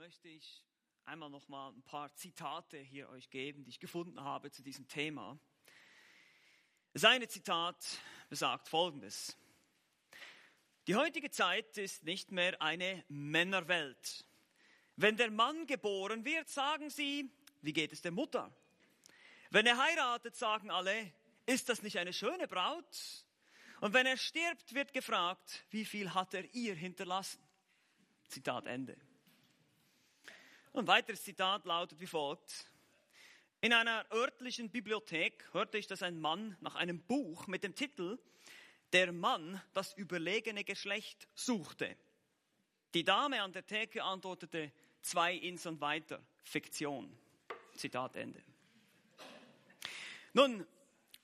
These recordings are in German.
möchte ich einmal noch mal ein paar Zitate hier euch geben, die ich gefunden habe zu diesem Thema. Seine Zitat besagt Folgendes. Die heutige Zeit ist nicht mehr eine Männerwelt. Wenn der Mann geboren wird, sagen sie, wie geht es der Mutter? Wenn er heiratet, sagen alle, ist das nicht eine schöne Braut? Und wenn er stirbt, wird gefragt, wie viel hat er ihr hinterlassen? Zitat Ende. Ein weiteres Zitat lautet wie folgt. In einer örtlichen Bibliothek hörte ich, dass ein Mann nach einem Buch mit dem Titel Der Mann das überlegene Geschlecht suchte. Die Dame an der Theke antwortete zwei Inseln weiter, Fiktion. Zitat Ende. Nun,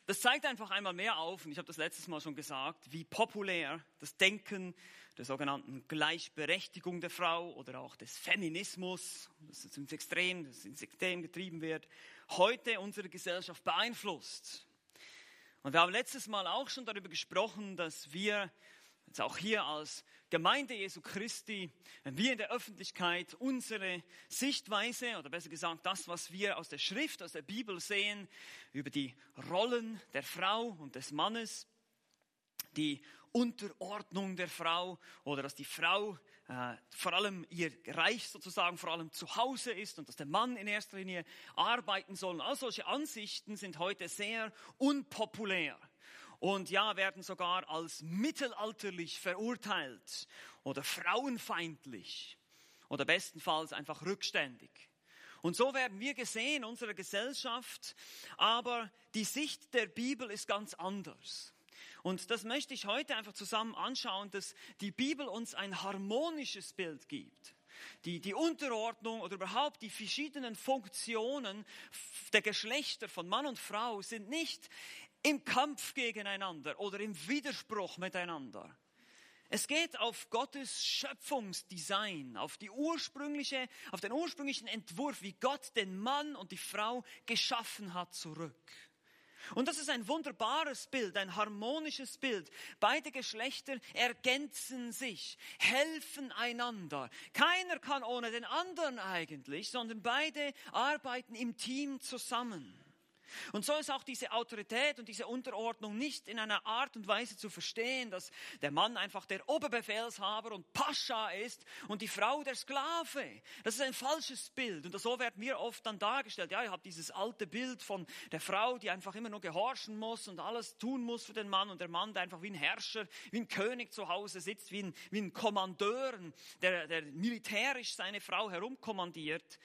das zeigt einfach einmal mehr auf, und ich habe das letztes Mal schon gesagt, wie populär das Denken der sogenannten Gleichberechtigung der Frau oder auch des Feminismus, das ins Extrem, das ins Extrem getrieben wird, heute unsere Gesellschaft beeinflusst. Und wir haben letztes Mal auch schon darüber gesprochen, dass wir jetzt auch hier als Gemeinde Jesu Christi, wenn wir in der Öffentlichkeit unsere Sichtweise oder besser gesagt das, was wir aus der Schrift, aus der Bibel sehen, über die Rollen der Frau und des Mannes, die Unterordnung der Frau oder dass die Frau äh, vor allem ihr Reich sozusagen vor allem zu Hause ist und dass der Mann in erster Linie arbeiten soll. All solche Ansichten sind heute sehr unpopulär und ja, werden sogar als mittelalterlich verurteilt oder frauenfeindlich oder bestenfalls einfach rückständig. Und so werden wir gesehen in unserer Gesellschaft, aber die Sicht der Bibel ist ganz anders. Und das möchte ich heute einfach zusammen anschauen, dass die Bibel uns ein harmonisches Bild gibt. Die, die Unterordnung oder überhaupt die verschiedenen Funktionen der Geschlechter von Mann und Frau sind nicht im Kampf gegeneinander oder im Widerspruch miteinander. Es geht auf Gottes Schöpfungsdesign, auf die ursprüngliche, auf den ursprünglichen Entwurf, wie Gott den Mann und die Frau geschaffen hat, zurück. Und das ist ein wunderbares Bild, ein harmonisches Bild. Beide Geschlechter ergänzen sich, helfen einander. Keiner kann ohne den anderen eigentlich, sondern beide arbeiten im Team zusammen. Und so ist auch diese Autorität und diese Unterordnung nicht in einer Art und Weise zu verstehen, dass der Mann einfach der Oberbefehlshaber und Pascha ist und die Frau der Sklave. Das ist ein falsches Bild und so werden wir oft dann dargestellt. Ja, ihr habt dieses alte Bild von der Frau, die einfach immer nur gehorchen muss und alles tun muss für den Mann und der Mann, der einfach wie ein Herrscher, wie ein König zu Hause sitzt, wie ein, wie ein Kommandeur, der, der militärisch seine Frau herumkommandiert.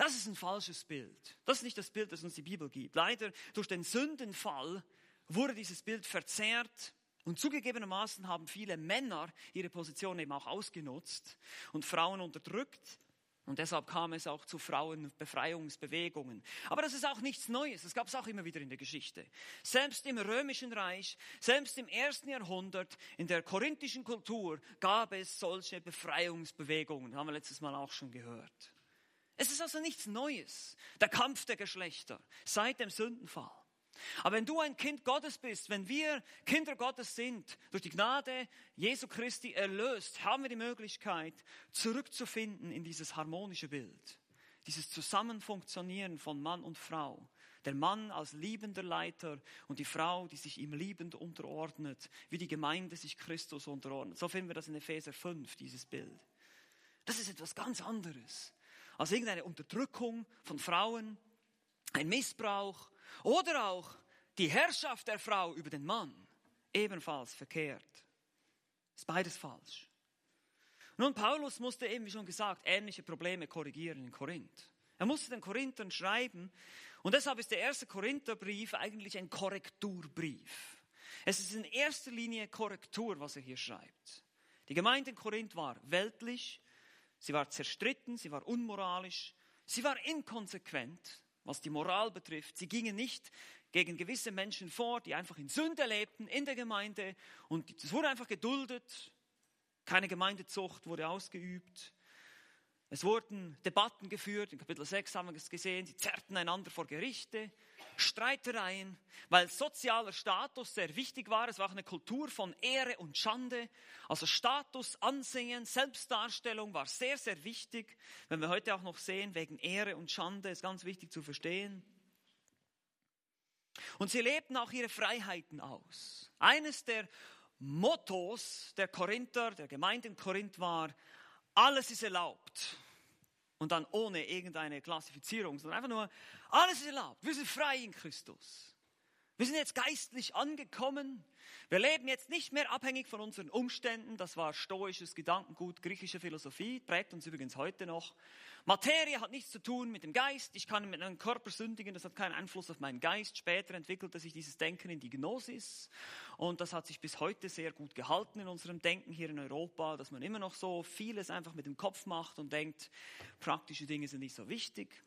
Das ist ein falsches Bild. Das ist nicht das Bild, das uns die Bibel gibt. Leider durch den Sündenfall wurde dieses Bild verzerrt und zugegebenermaßen haben viele Männer ihre Position eben auch ausgenutzt und Frauen unterdrückt. Und deshalb kam es auch zu Frauenbefreiungsbewegungen. Aber das ist auch nichts Neues. Das gab es auch immer wieder in der Geschichte. Selbst im Römischen Reich, selbst im ersten Jahrhundert, in der korinthischen Kultur gab es solche Befreiungsbewegungen. Das haben wir letztes Mal auch schon gehört. Es ist also nichts Neues, der Kampf der Geschlechter seit dem Sündenfall. Aber wenn du ein Kind Gottes bist, wenn wir Kinder Gottes sind, durch die Gnade Jesu Christi erlöst, haben wir die Möglichkeit, zurückzufinden in dieses harmonische Bild, dieses Zusammenfunktionieren von Mann und Frau. Der Mann als liebender Leiter und die Frau, die sich ihm liebend unterordnet, wie die Gemeinde sich Christus unterordnet. So finden wir das in Epheser 5, dieses Bild. Das ist etwas ganz anderes als irgendeine Unterdrückung von Frauen, ein Missbrauch oder auch die Herrschaft der Frau über den Mann. Ebenfalls verkehrt. Ist beides falsch. Nun, Paulus musste eben, wie schon gesagt, ähnliche Probleme korrigieren in Korinth. Er musste den Korinthern schreiben und deshalb ist der erste Korintherbrief eigentlich ein Korrekturbrief. Es ist in erster Linie Korrektur, was er hier schreibt. Die Gemeinde in Korinth war weltlich, Sie war zerstritten, sie war unmoralisch, sie war inkonsequent, was die Moral betrifft. Sie gingen nicht gegen gewisse Menschen vor, die einfach in Sünde lebten in der Gemeinde und es wurde einfach geduldet. Keine Gemeindezucht wurde ausgeübt. Es wurden Debatten geführt. In Kapitel 6 haben wir es gesehen. Sie zerrten einander vor Gerichte, Streitereien, weil sozialer Status sehr wichtig war. Es war auch eine Kultur von Ehre und Schande. Also Status, Ansehen, Selbstdarstellung war sehr, sehr wichtig. Wenn wir heute auch noch sehen, wegen Ehre und Schande, ist ganz wichtig zu verstehen. Und sie lebten auch ihre Freiheiten aus. Eines der Mottos der Korinther, der Gemeinde in Korinth war, alles ist erlaubt. Und dann ohne irgendeine Klassifizierung, sondern einfach nur, alles ist erlaubt. Wir sind frei in Christus. Wir sind jetzt geistlich angekommen. Wir leben jetzt nicht mehr abhängig von unseren Umständen. Das war stoisches Gedankengut, griechische Philosophie, prägt uns übrigens heute noch. Materie hat nichts zu tun mit dem Geist. Ich kann mit meinem Körper sündigen, das hat keinen Einfluss auf meinen Geist. Später entwickelte sich dieses Denken in die Gnosis. Und das hat sich bis heute sehr gut gehalten in unserem Denken hier in Europa, dass man immer noch so vieles einfach mit dem Kopf macht und denkt, praktische Dinge sind nicht so wichtig.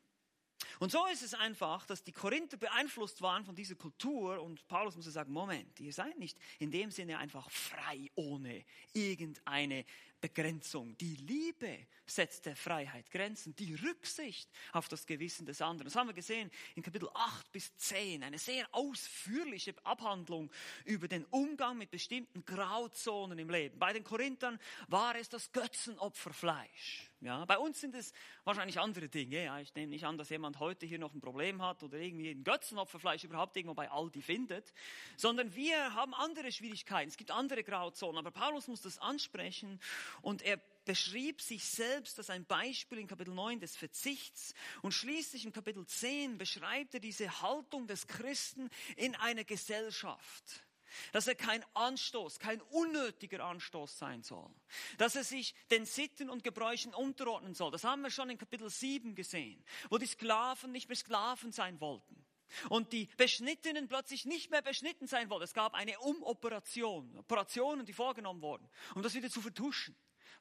Und so ist es einfach, dass die Korinther beeinflusst waren von dieser Kultur und Paulus muss sagen, Moment, ihr seid nicht in dem Sinne einfach frei ohne irgendeine Begrenzung. Die Liebe setzt der Freiheit Grenzen, die Rücksicht auf das Gewissen des anderen. Das haben wir gesehen in Kapitel 8 bis 10, eine sehr ausführliche Abhandlung über den Umgang mit bestimmten Grauzonen im Leben. Bei den Korinthern war es das Götzenopferfleisch. Ja, bei uns sind es wahrscheinlich andere Dinge. Ja, ich nehme nicht an, dass jemand heute hier noch ein Problem hat oder irgendwie ein Götzenopferfleisch überhaupt irgendwo bei Aldi findet, sondern wir haben andere Schwierigkeiten. Es gibt andere Grauzonen. Aber Paulus muss das ansprechen und er beschrieb sich selbst als ein Beispiel in Kapitel 9 des Verzichts und schließlich in Kapitel 10 beschreibt er diese Haltung des Christen in einer Gesellschaft dass er kein Anstoß, kein unnötiger Anstoß sein soll, dass er sich den Sitten und Gebräuchen unterordnen soll. Das haben wir schon in Kapitel 7 gesehen, wo die Sklaven nicht mehr Sklaven sein wollten. Und die Beschnittenen plötzlich nicht mehr beschnitten sein wollten. Es gab eine Umoperation, Operationen, die vorgenommen wurden, um das wieder zu vertuschen.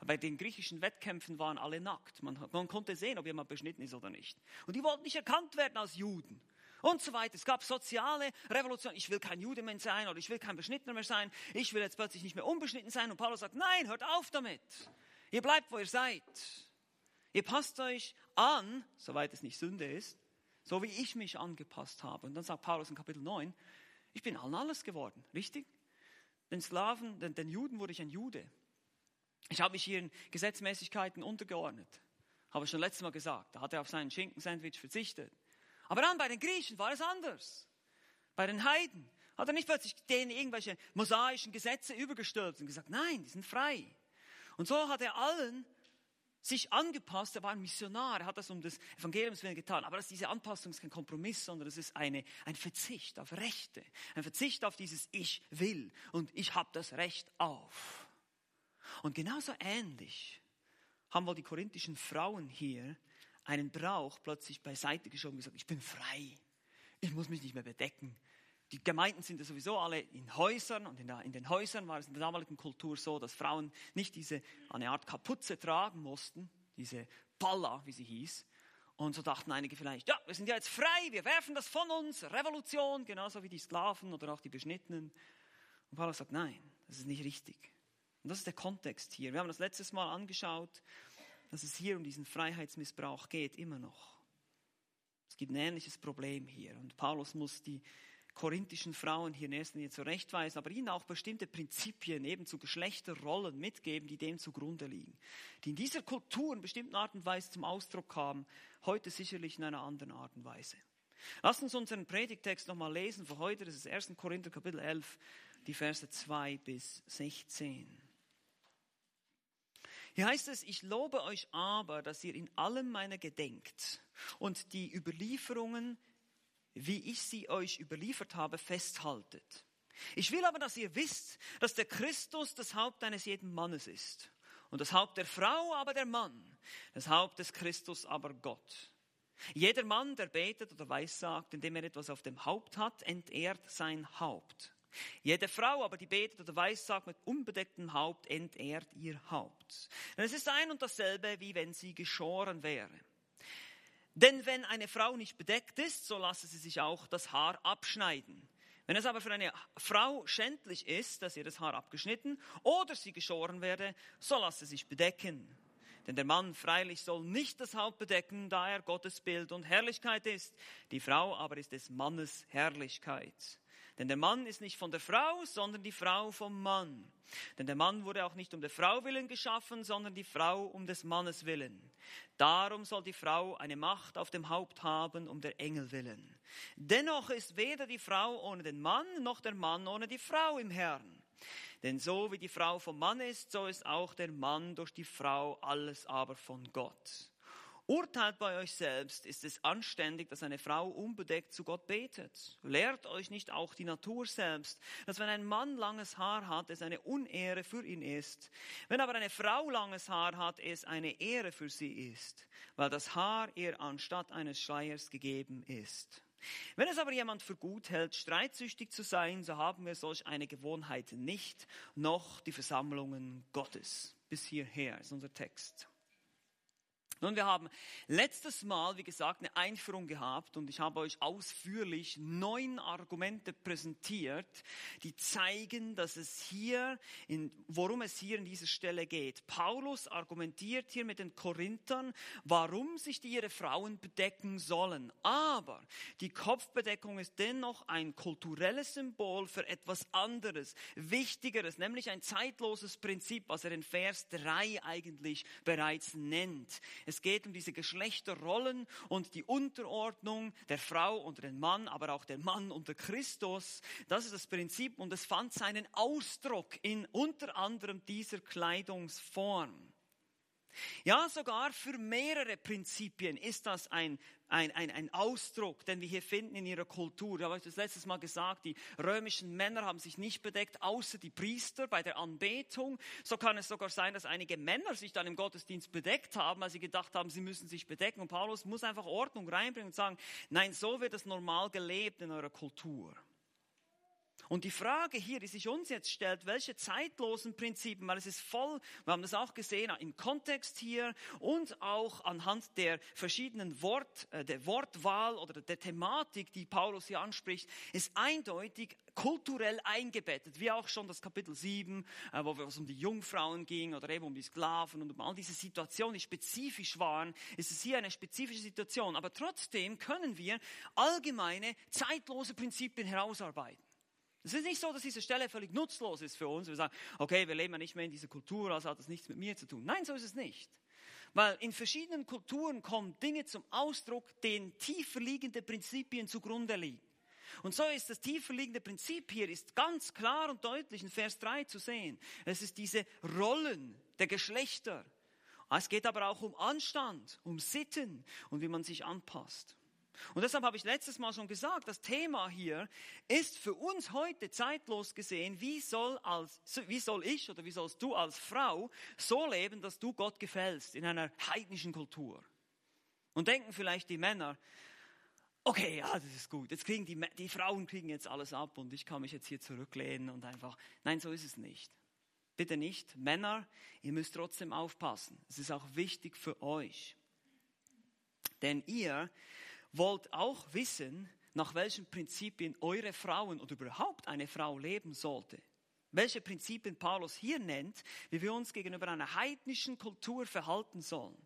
Bei den griechischen Wettkämpfen waren alle nackt. Man, man, konnte sehen, ob jemand beschnitten ist oder nicht. Und die wollten nicht erkannt werden als Juden und so weiter. Es gab soziale Revolution. Ich will kein Jude mehr sein oder ich will kein Beschnittener mehr sein. Ich will jetzt plötzlich nicht mehr unbeschnitten sein. Und Paulus sagt, nein, hört auf damit. Ihr bleibt, wo ihr seid. Ihr passt euch an, soweit es nicht Sünde ist, so wie ich mich angepasst habe. Und dann sagt Paulus in Kapitel 9, ich bin allen alles geworden, richtig? Den Sklaven, den, den Juden wurde ich ein Jude. Ich habe mich hier in Gesetzmäßigkeiten untergeordnet. Habe ich schon letztes Mal gesagt. Da hat er auf seinen Schinkensandwich verzichtet. Aber dann bei den Griechen war es anders. Bei den Heiden hat er nicht plötzlich denen irgendwelche mosaischen Gesetze übergestülpt und gesagt, nein, die sind frei. Und so hat er allen sich angepasst, er war ein Missionar, er hat das um des Evangeliums willen getan. Aber diese Anpassung ist kein Kompromiss, sondern es ist eine, ein Verzicht auf Rechte, ein Verzicht auf dieses Ich will und ich habe das Recht auf. Und genauso ähnlich haben wohl die korinthischen Frauen hier einen Brauch plötzlich beiseite geschoben und gesagt, ich bin frei, ich muss mich nicht mehr bedecken. Die Gemeinden sind ja sowieso alle in Häusern und in, der, in den Häusern war es in der damaligen Kultur so, dass Frauen nicht diese eine Art Kapuze tragen mussten, diese Palla, wie sie hieß. Und so dachten einige vielleicht, ja, wir sind ja jetzt frei, wir werfen das von uns, Revolution, genauso wie die Sklaven oder auch die Beschnittenen. Und Paulus sagt, nein, das ist nicht richtig. Und das ist der Kontext hier. Wir haben das letztes Mal angeschaut dass es hier um diesen Freiheitsmissbrauch geht, immer noch. Es gibt ein ähnliches Problem hier. Und Paulus muss die korinthischen Frauen hier in erster Linie zurechtweisen, aber ihnen auch bestimmte Prinzipien eben zu Geschlechterrollen mitgeben, die dem zugrunde liegen. Die in dieser Kultur in bestimmten Art und Weise zum Ausdruck kamen, heute sicherlich in einer anderen Art und Weise. Lass uns unseren Predigtext nochmal lesen für heute. Das ist 1. Korinther Kapitel 11, die Verse 2 bis 16. Hier heißt es, ich lobe euch aber, dass ihr in allem meiner gedenkt und die Überlieferungen, wie ich sie euch überliefert habe, festhaltet. Ich will aber, dass ihr wisst, dass der Christus das Haupt eines jeden Mannes ist und das Haupt der Frau aber der Mann, das Haupt des Christus aber Gott. Jeder Mann, der betet oder weissagt, indem er etwas auf dem Haupt hat, entehrt sein Haupt. Jede Frau aber, die betet oder weissagt mit unbedecktem Haupt, entehrt ihr Haupt. Denn es ist ein und dasselbe, wie wenn sie geschoren wäre. Denn wenn eine Frau nicht bedeckt ist, so lasse sie sich auch das Haar abschneiden. Wenn es aber für eine Frau schändlich ist, dass ihr das Haar abgeschnitten oder sie geschoren werde, so lasse sie sich bedecken. Denn der Mann freilich soll nicht das Haupt bedecken, da er Gottes Bild und Herrlichkeit ist. Die Frau aber ist des Mannes Herrlichkeit. Denn der Mann ist nicht von der Frau, sondern die Frau vom Mann. Denn der Mann wurde auch nicht um der Frau willen geschaffen, sondern die Frau um des Mannes willen. Darum soll die Frau eine Macht auf dem Haupt haben, um der Engel willen. Dennoch ist weder die Frau ohne den Mann, noch der Mann ohne die Frau im Herrn. Denn so wie die Frau vom Mann ist, so ist auch der Mann durch die Frau, alles aber von Gott. Urteilt bei euch selbst, ist es anständig, dass eine Frau unbedeckt zu Gott betet. Lehrt euch nicht auch die Natur selbst, dass wenn ein Mann langes Haar hat, es eine Unehre für ihn ist. Wenn aber eine Frau langes Haar hat, es eine Ehre für sie ist, weil das Haar ihr anstatt eines Schleiers gegeben ist. Wenn es aber jemand für gut hält, streitsüchtig zu sein, so haben wir solch eine Gewohnheit nicht, noch die Versammlungen Gottes. Bis hierher ist unser Text. Nun, wir haben letztes Mal, wie gesagt, eine Einführung gehabt und ich habe euch ausführlich neun Argumente präsentiert, die zeigen, dass es hier, in, worum es hier in dieser Stelle geht. Paulus argumentiert hier mit den Korinthern, warum sich die ihre Frauen bedecken sollen. Aber die Kopfbedeckung ist dennoch ein kulturelles Symbol für etwas anderes, Wichtigeres, nämlich ein zeitloses Prinzip, was er in Vers 3 eigentlich bereits nennt. Es geht um diese Geschlechterrollen und die Unterordnung der Frau unter den Mann, aber auch der Mann unter Christus. Das ist das Prinzip und es fand seinen Ausdruck in unter anderem dieser Kleidungsform. Ja, sogar für mehrere Prinzipien ist das ein, ein, ein, ein Ausdruck, den wir hier finden in ihrer Kultur. Ich habe euch das letztes Mal gesagt, die römischen Männer haben sich nicht bedeckt, außer die Priester bei der Anbetung. So kann es sogar sein, dass einige Männer sich dann im Gottesdienst bedeckt haben, weil sie gedacht haben, sie müssen sich bedecken. Und Paulus muss einfach Ordnung reinbringen und sagen, nein, so wird es normal gelebt in eurer Kultur. Und die Frage hier, die sich uns jetzt stellt, welche zeitlosen Prinzipien, weil es ist voll, wir haben das auch gesehen im Kontext hier und auch anhand der verschiedenen Wort, äh, der Wortwahl oder der Thematik, die Paulus hier anspricht, ist eindeutig kulturell eingebettet, wie auch schon das Kapitel 7, äh, wo es um die Jungfrauen ging oder eben um die Sklaven und um all diese Situationen, die spezifisch waren, ist es hier eine spezifische Situation. Aber trotzdem können wir allgemeine, zeitlose Prinzipien herausarbeiten. Es ist nicht so, dass diese Stelle völlig nutzlos ist für uns. Wir sagen, okay, wir leben ja nicht mehr in dieser Kultur, also hat das nichts mit mir zu tun. Nein, so ist es nicht. Weil in verschiedenen Kulturen kommen Dinge zum Ausdruck, denen tiefer liegende Prinzipien zugrunde liegen. Und so ist das tiefer liegende Prinzip hier ist ganz klar und deutlich in Vers 3 zu sehen. Es ist diese Rollen der Geschlechter. Es geht aber auch um Anstand, um Sitten und wie man sich anpasst. Und deshalb habe ich letztes Mal schon gesagt, das Thema hier ist für uns heute zeitlos gesehen, wie soll, als, wie soll ich oder wie sollst du als Frau so leben, dass du Gott gefällst in einer heidnischen Kultur. Und denken vielleicht die Männer, okay, ja, das ist gut, jetzt kriegen die, die Frauen kriegen jetzt alles ab und ich kann mich jetzt hier zurücklehnen und einfach, nein, so ist es nicht. Bitte nicht. Männer, ihr müsst trotzdem aufpassen. Es ist auch wichtig für euch. Denn ihr wollt auch wissen, nach welchen Prinzipien eure Frauen oder überhaupt eine Frau leben sollte. Welche Prinzipien Paulus hier nennt, wie wir uns gegenüber einer heidnischen Kultur verhalten sollen.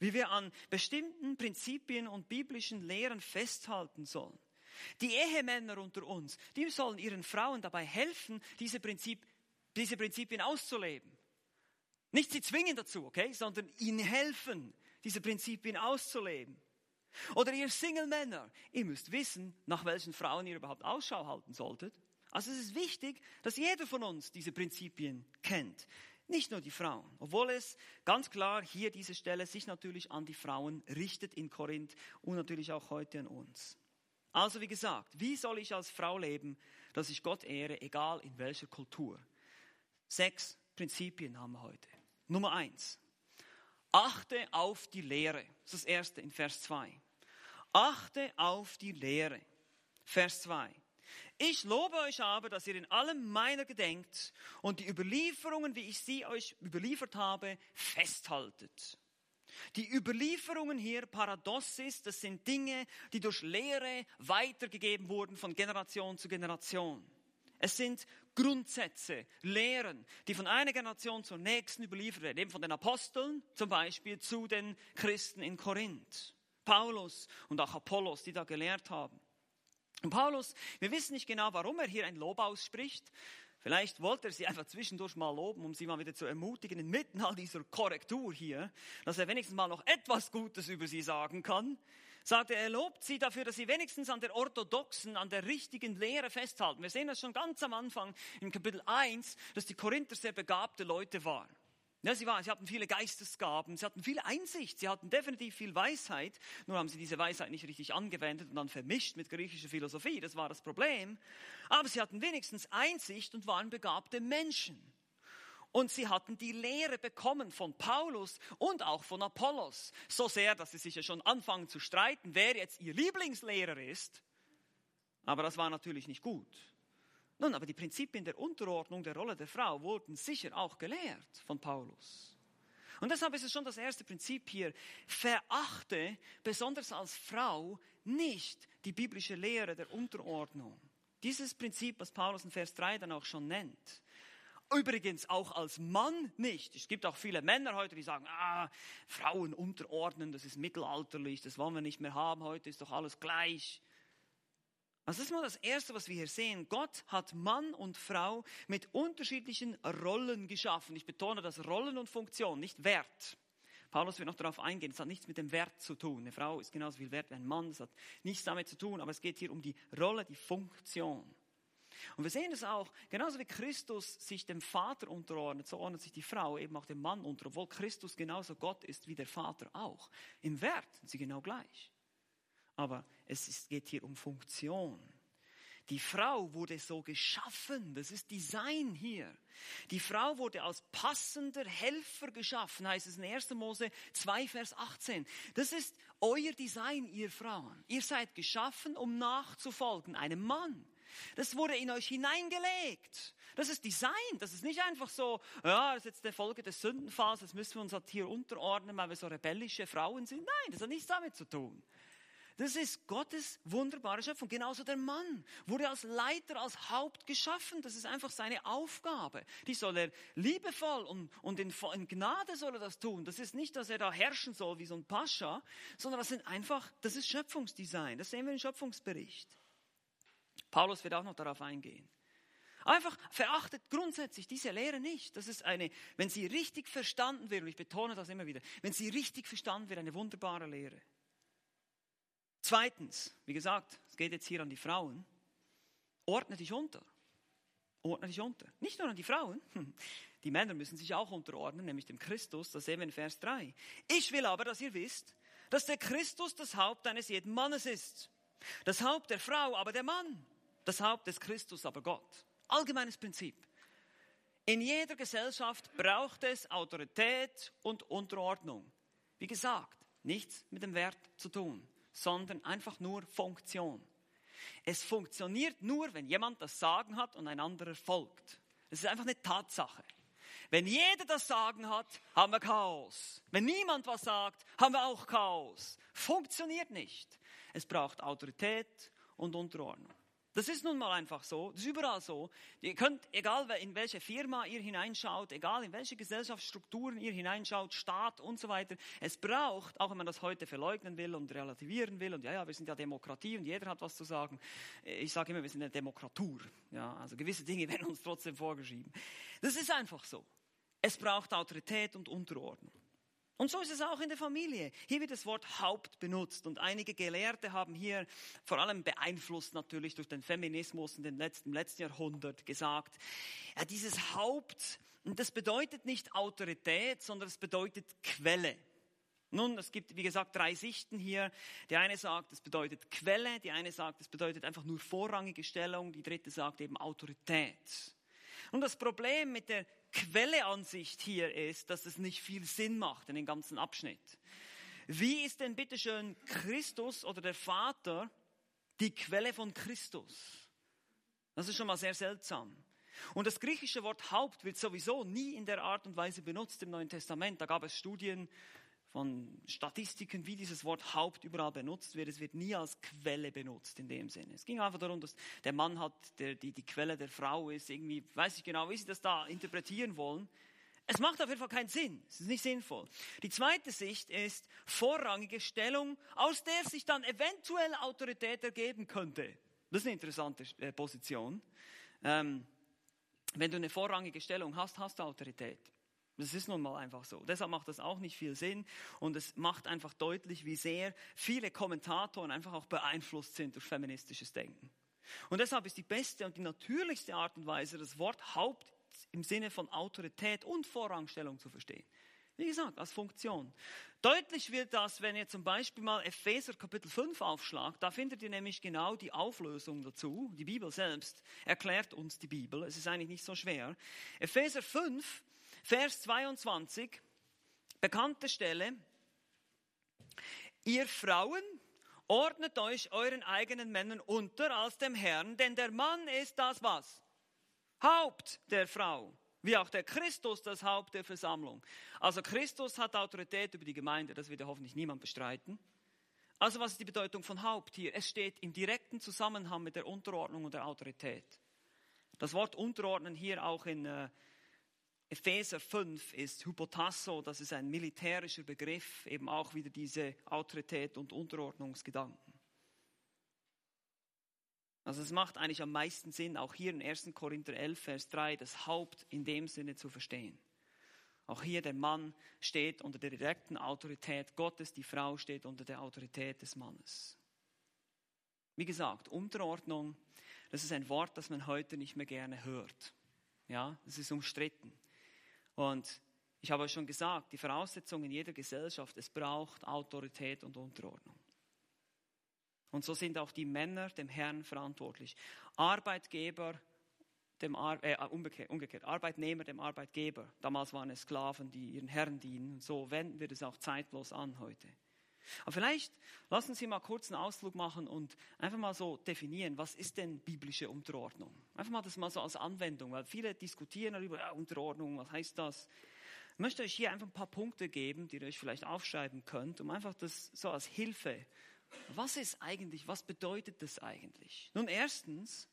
Wie wir an bestimmten Prinzipien und biblischen Lehren festhalten sollen. Die Ehemänner unter uns, die sollen ihren Frauen dabei helfen, diese, Prinzip, diese Prinzipien auszuleben. Nicht sie zwingen dazu, okay, sondern ihnen helfen, diese Prinzipien auszuleben. Oder ihr Single-Männer, ihr müsst wissen, nach welchen Frauen ihr überhaupt Ausschau halten solltet. Also es ist wichtig, dass jeder von uns diese Prinzipien kennt. Nicht nur die Frauen, obwohl es ganz klar hier diese Stelle sich natürlich an die Frauen richtet in Korinth und natürlich auch heute an uns. Also wie gesagt, wie soll ich als Frau leben, dass ich Gott ehre, egal in welcher Kultur? Sechs Prinzipien haben wir heute. Nummer eins. Achte auf die Lehre. Das ist das erste in Vers 2. Achte auf die Lehre. Vers 2. Ich lobe euch aber, dass ihr in allem meiner gedenkt und die Überlieferungen, wie ich sie euch überliefert habe, festhaltet. Die Überlieferungen hier, Paradossis, das sind Dinge, die durch Lehre weitergegeben wurden von Generation zu Generation. Es sind Grundsätze, Lehren, die von einer Generation zur nächsten überliefert werden, eben von den Aposteln zum Beispiel zu den Christen in Korinth. Paulus und auch Apollos, die da gelehrt haben. Und Paulus, wir wissen nicht genau, warum er hier ein Lob ausspricht. Vielleicht wollte er sie einfach zwischendurch mal loben, um sie mal wieder zu ermutigen, inmitten all dieser Korrektur hier, dass er wenigstens mal noch etwas Gutes über sie sagen kann. Sagt er, lobt sie dafür, dass sie wenigstens an der orthodoxen, an der richtigen Lehre festhalten. Wir sehen das schon ganz am Anfang im Kapitel 1, dass die Korinther sehr begabte Leute waren. Ja, sie, waren, sie hatten viele Geistesgaben, sie hatten viel Einsicht, sie hatten definitiv viel Weisheit, nur haben sie diese Weisheit nicht richtig angewendet und dann vermischt mit griechischer Philosophie, das war das Problem. Aber sie hatten wenigstens Einsicht und waren begabte Menschen. Und sie hatten die Lehre bekommen von Paulus und auch von Apollos. So sehr, dass sie sich ja schon anfangen zu streiten, wer jetzt ihr Lieblingslehrer ist. Aber das war natürlich nicht gut. Nun, aber die Prinzipien der Unterordnung der Rolle der Frau wurden sicher auch gelehrt von Paulus. Und deshalb ist es schon das erste Prinzip hier. Verachte, besonders als Frau, nicht die biblische Lehre der Unterordnung. Dieses Prinzip, was Paulus in Vers 3 dann auch schon nennt. Übrigens auch als Mann nicht. Es gibt auch viele Männer heute, die sagen, ah, Frauen unterordnen, das ist mittelalterlich, das wollen wir nicht mehr haben, heute ist doch alles gleich. Das ist mal das Erste, was wir hier sehen. Gott hat Mann und Frau mit unterschiedlichen Rollen geschaffen. Ich betone das Rollen und Funktion, nicht Wert. Paulus wird noch darauf eingehen, es hat nichts mit dem Wert zu tun. Eine Frau ist genauso viel wert wie ein Mann, das hat nichts damit zu tun, aber es geht hier um die Rolle, die Funktion. Und wir sehen es auch, genauso wie Christus sich dem Vater unterordnet, so ordnet sich die Frau eben auch dem Mann unter, obwohl Christus genauso Gott ist wie der Vater auch. Im Wert sind sie genau gleich. Aber es ist, geht hier um Funktion. Die Frau wurde so geschaffen, das ist Design hier. Die Frau wurde als passender Helfer geschaffen, heißt es in 1. Mose 2, Vers 18. Das ist euer Design, ihr Frauen. Ihr seid geschaffen, um nachzufolgen, einem Mann. Das wurde in euch hineingelegt. Das ist Design. Das ist nicht einfach so, ja, das ist jetzt der Folge des Sündenfalls, jetzt müssen wir uns halt hier unterordnen, weil wir so rebellische Frauen sind. Nein, das hat nichts damit zu tun. Das ist Gottes wunderbare Schöpfung. Genauso der Mann wurde als Leiter, als Haupt geschaffen. Das ist einfach seine Aufgabe. Die soll er liebevoll und, und in, in Gnade soll er das tun. Das ist nicht, dass er da herrschen soll wie so ein Pascha, sondern das sind einfach, das ist Schöpfungsdesign. Das sehen wir im Schöpfungsbericht. Paulus wird auch noch darauf eingehen. Einfach verachtet grundsätzlich diese Lehre nicht. Das ist eine, wenn sie richtig verstanden wird, und ich betone das immer wieder, wenn sie richtig verstanden wird, eine wunderbare Lehre. Zweitens, wie gesagt, es geht jetzt hier an die Frauen, ordne dich unter. Ordne dich unter. Nicht nur an die Frauen, die Männer müssen sich auch unterordnen, nämlich dem Christus, das sehen wir in Vers 3. Ich will aber, dass ihr wisst, dass der Christus das Haupt eines jeden Mannes ist. Das Haupt der Frau aber der Mann. Das Haupt des Christus aber Gott. Allgemeines Prinzip. In jeder Gesellschaft braucht es Autorität und Unterordnung. Wie gesagt, nichts mit dem Wert zu tun sondern einfach nur Funktion. Es funktioniert nur, wenn jemand das Sagen hat und ein anderer folgt. Das ist einfach eine Tatsache. Wenn jeder das Sagen hat, haben wir Chaos. Wenn niemand was sagt, haben wir auch Chaos. Funktioniert nicht. Es braucht Autorität und Unterordnung. Das ist nun mal einfach so. Das ist überall so. Ihr könnt, egal in welche Firma ihr hineinschaut, egal in welche Gesellschaftsstrukturen ihr hineinschaut, Staat und so weiter, es braucht, auch wenn man das heute verleugnen will und relativieren will, und ja, ja, wir sind ja Demokratie und jeder hat was zu sagen. Ich sage immer, wir sind eine Demokratur. Ja, also gewisse Dinge werden uns trotzdem vorgeschrieben. Das ist einfach so. Es braucht Autorität und Unterordnung. Und so ist es auch in der Familie. Hier wird das Wort Haupt benutzt und einige Gelehrte haben hier vor allem beeinflusst natürlich durch den Feminismus in den letzten, im letzten Jahrhundert gesagt, ja, dieses Haupt, das bedeutet nicht Autorität, sondern es bedeutet Quelle. Nun, es gibt, wie gesagt, drei Sichten hier. Die eine sagt, es bedeutet Quelle, die eine sagt, es bedeutet einfach nur vorrangige Stellung, die dritte sagt eben Autorität. Und das Problem mit der Quelleansicht hier ist, dass es nicht viel Sinn macht in dem ganzen Abschnitt. Wie ist denn bitteschön Christus oder der Vater die Quelle von Christus? Das ist schon mal sehr seltsam. Und das griechische Wort Haupt wird sowieso nie in der Art und Weise benutzt im Neuen Testament. Da gab es Studien von Statistiken, wie dieses Wort Haupt überall benutzt wird. Es wird nie als Quelle benutzt in dem Sinne. Es ging einfach darum, dass der Mann hat, der, die, die Quelle der Frau ist. Irgendwie weiß ich genau, wie sie das da interpretieren wollen. Es macht auf jeden Fall keinen Sinn. Es ist nicht sinnvoll. Die zweite Sicht ist vorrangige Stellung, aus der sich dann eventuell Autorität ergeben könnte. Das ist eine interessante äh, Position. Ähm, wenn du eine vorrangige Stellung hast, hast du Autorität. Das ist nun mal einfach so. Deshalb macht das auch nicht viel Sinn und es macht einfach deutlich, wie sehr viele Kommentatoren einfach auch beeinflusst sind durch feministisches Denken. Und deshalb ist die beste und die natürlichste Art und Weise, das Wort Haupt im Sinne von Autorität und Vorrangstellung zu verstehen. Wie gesagt, als Funktion. Deutlich wird das, wenn ihr zum Beispiel mal Epheser Kapitel 5 aufschlagt. Da findet ihr nämlich genau die Auflösung dazu. Die Bibel selbst erklärt uns die Bibel. Es ist eigentlich nicht so schwer. Epheser 5, Vers 22, bekannte Stelle. Ihr Frauen, ordnet euch euren eigenen Männern unter als dem Herrn, denn der Mann ist das was? Haupt der Frau, wie auch der Christus das Haupt der Versammlung. Also Christus hat Autorität über die Gemeinde, das wird ja hoffentlich niemand bestreiten. Also was ist die Bedeutung von Haupt hier? Es steht im direkten Zusammenhang mit der Unterordnung und der Autorität. Das Wort Unterordnen hier auch in äh, Epheser 5 ist Hypotasso, das ist ein militärischer Begriff, eben auch wieder diese Autorität und Unterordnungsgedanken. Also es macht eigentlich am meisten Sinn, auch hier in 1. Korinther 11, Vers 3, das Haupt in dem Sinne zu verstehen. Auch hier der Mann steht unter der direkten Autorität Gottes, die Frau steht unter der Autorität des Mannes. Wie gesagt, Unterordnung, das ist ein Wort, das man heute nicht mehr gerne hört. Ja, es ist umstritten. Und ich habe schon gesagt, die Voraussetzung in jeder Gesellschaft, es braucht Autorität und Unterordnung. Und so sind auch die Männer dem Herrn verantwortlich. Arbeitgeber dem Ar äh, umgekehrt, umgekehrt, Arbeitnehmer dem Arbeitgeber. Damals waren es Sklaven, die ihren Herren dienen. So wenden wir das auch zeitlos an heute. Aber vielleicht lassen Sie mal kurz einen Ausflug machen und einfach mal so definieren, was ist denn biblische Unterordnung? Einfach mal das mal so als Anwendung, weil viele diskutieren darüber, ja, Unterordnung, was heißt das? Ich möchte euch hier einfach ein paar Punkte geben, die ihr euch vielleicht aufschreiben könnt, um einfach das so als Hilfe. Was ist eigentlich, was bedeutet das eigentlich? Nun, erstens,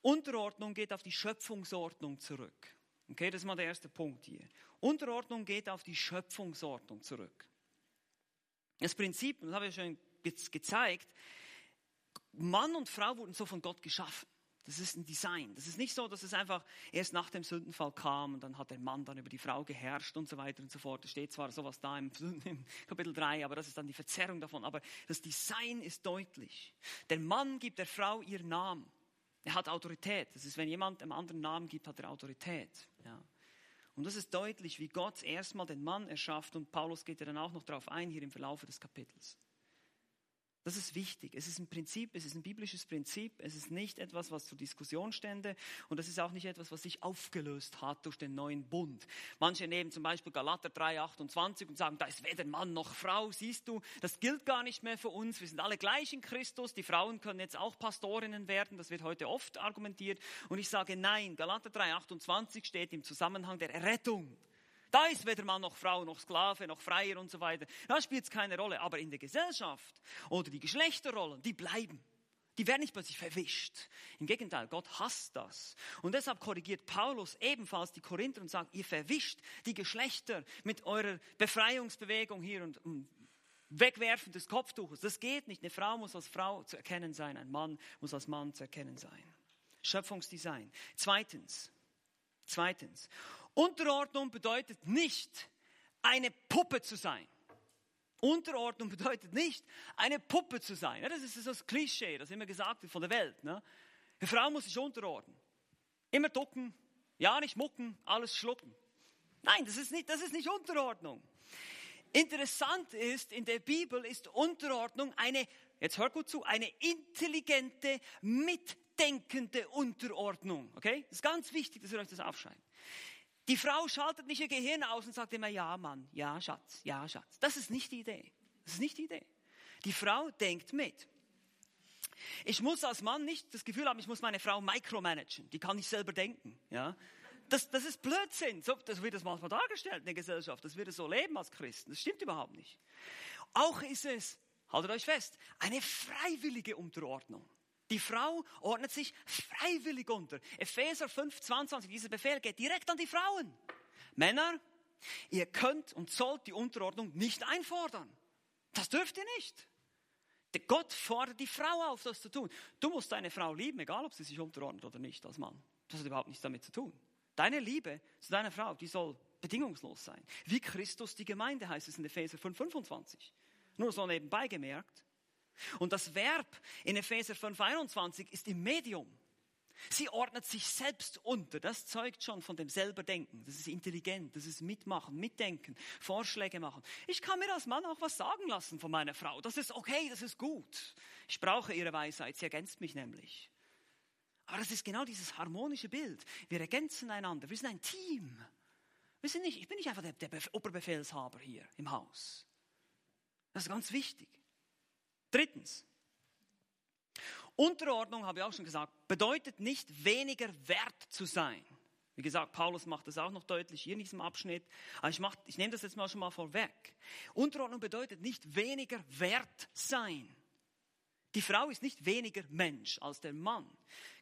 Unterordnung geht auf die Schöpfungsordnung zurück. Okay, das ist mal der erste Punkt hier. Unterordnung geht auf die Schöpfungsordnung zurück. Das Prinzip, das habe ich schon gezeigt, Mann und Frau wurden so von Gott geschaffen. Das ist ein Design. Das ist nicht so, dass es einfach erst nach dem Sündenfall kam und dann hat der Mann dann über die Frau geherrscht und so weiter und so fort. Da steht zwar sowas da im, im, Kapitel 3, aber das ist dann die Verzerrung davon. Aber das Design ist deutlich. Der Mann gibt der Frau ihren Namen. Er hat Autorität. Das ist, wenn jemand einem anderen Namen gibt, hat er Autorität. Ja. Und das ist deutlich, wie Gott erstmal den Mann erschafft und Paulus geht ja dann auch noch darauf ein hier im Verlauf des Kapitels. Das ist wichtig. Es ist ein Prinzip, es ist ein biblisches Prinzip. Es ist nicht etwas, was zur Diskussion stände. Und es ist auch nicht etwas, was sich aufgelöst hat durch den neuen Bund. Manche nehmen zum Beispiel Galater 3, 28 und sagen, da ist weder Mann noch Frau. Siehst du, das gilt gar nicht mehr für uns. Wir sind alle gleich in Christus. Die Frauen können jetzt auch Pastorinnen werden. Das wird heute oft argumentiert. Und ich sage nein. Galater 3, 28 steht im Zusammenhang der Errettung. Da ist weder Mann noch Frau, noch Sklave, noch Freier und so weiter. Da spielt es keine Rolle. Aber in der Gesellschaft oder die Geschlechterrollen, die bleiben. Die werden nicht plötzlich verwischt. Im Gegenteil, Gott hasst das. Und deshalb korrigiert Paulus ebenfalls die Korinther und sagt, ihr verwischt die Geschlechter mit eurer Befreiungsbewegung hier und, Wegwerfen des Kopftuches. Das geht nicht. Eine Frau muss als Frau zu erkennen sein, ein Mann muss als Mann zu erkennen sein. Schöpfungsdesign. Zweitens, zweitens, Unterordnung bedeutet nicht, eine Puppe zu sein. Unterordnung bedeutet nicht, eine Puppe zu sein. das ist das Klischee, das immer gesagt wird von der Welt. Ne? Eine Frau muss sich unterordnen. Immer ducken, ja nicht mucken, alles schlucken. Nein, das ist nicht, das ist nicht Unterordnung. Interessant ist, in der Bibel ist Unterordnung eine, jetzt hör gut zu, eine intelligente, mitdenkende Unterordnung. Okay? Das ist ganz wichtig, dass ihr euch das aufschreibt. Die Frau schaltet nicht ihr Gehirn aus und sagt immer, ja Mann, ja Schatz, ja Schatz. Das ist nicht die Idee. Das ist nicht die Idee. Die Frau denkt mit. Ich muss als Mann nicht das Gefühl haben, ich muss meine Frau micromanagen. Die kann nicht selber denken. Ja? Das, das ist Blödsinn. So, das wird das manchmal dargestellt in der Gesellschaft, dass wir das so leben als Christen. Das stimmt überhaupt nicht. Auch ist es, haltet euch fest, eine freiwillige Unterordnung. Die Frau ordnet sich freiwillig unter. Epheser 5, 22, dieser Befehl geht direkt an die Frauen. Männer, ihr könnt und sollt die Unterordnung nicht einfordern. Das dürft ihr nicht. Der Gott fordert die Frau auf, das zu tun. Du musst deine Frau lieben, egal ob sie sich unterordnet oder nicht als Mann. Das hat überhaupt nichts damit zu tun. Deine Liebe zu deiner Frau, die soll bedingungslos sein. Wie Christus die Gemeinde heißt es in Epheser 5, 25. Nur so nebenbei gemerkt. Und das Verb in Epheser 5, 21 ist im Medium. Sie ordnet sich selbst unter. Das zeugt schon von dem Selberdenken. Das ist intelligent, das ist mitmachen, mitdenken, Vorschläge machen. Ich kann mir als Mann auch was sagen lassen von meiner Frau. Das ist okay, das ist gut. Ich brauche ihre Weisheit, sie ergänzt mich nämlich. Aber das ist genau dieses harmonische Bild. Wir ergänzen einander, wir sind ein Team. Wir sind nicht, ich bin nicht einfach der, der Oberbefehlshaber hier im Haus. Das ist ganz wichtig. Drittens, Unterordnung, habe ich auch schon gesagt, bedeutet nicht weniger wert zu sein. Wie gesagt, Paulus macht das auch noch deutlich hier in diesem Abschnitt. Aber ich, mach, ich nehme das jetzt mal schon mal vorweg. Unterordnung bedeutet nicht weniger wert sein. Die Frau ist nicht weniger Mensch als der Mann.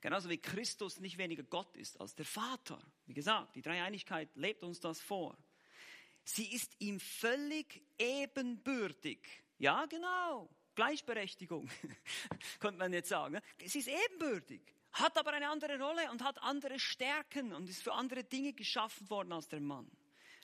Genauso wie Christus nicht weniger Gott ist als der Vater. Wie gesagt, die Dreieinigkeit lebt uns das vor. Sie ist ihm völlig ebenbürtig. Ja, genau. Gleichberechtigung, könnte man jetzt sagen. Ne? Sie ist ebenbürtig, hat aber eine andere Rolle und hat andere Stärken und ist für andere Dinge geschaffen worden als der Mann.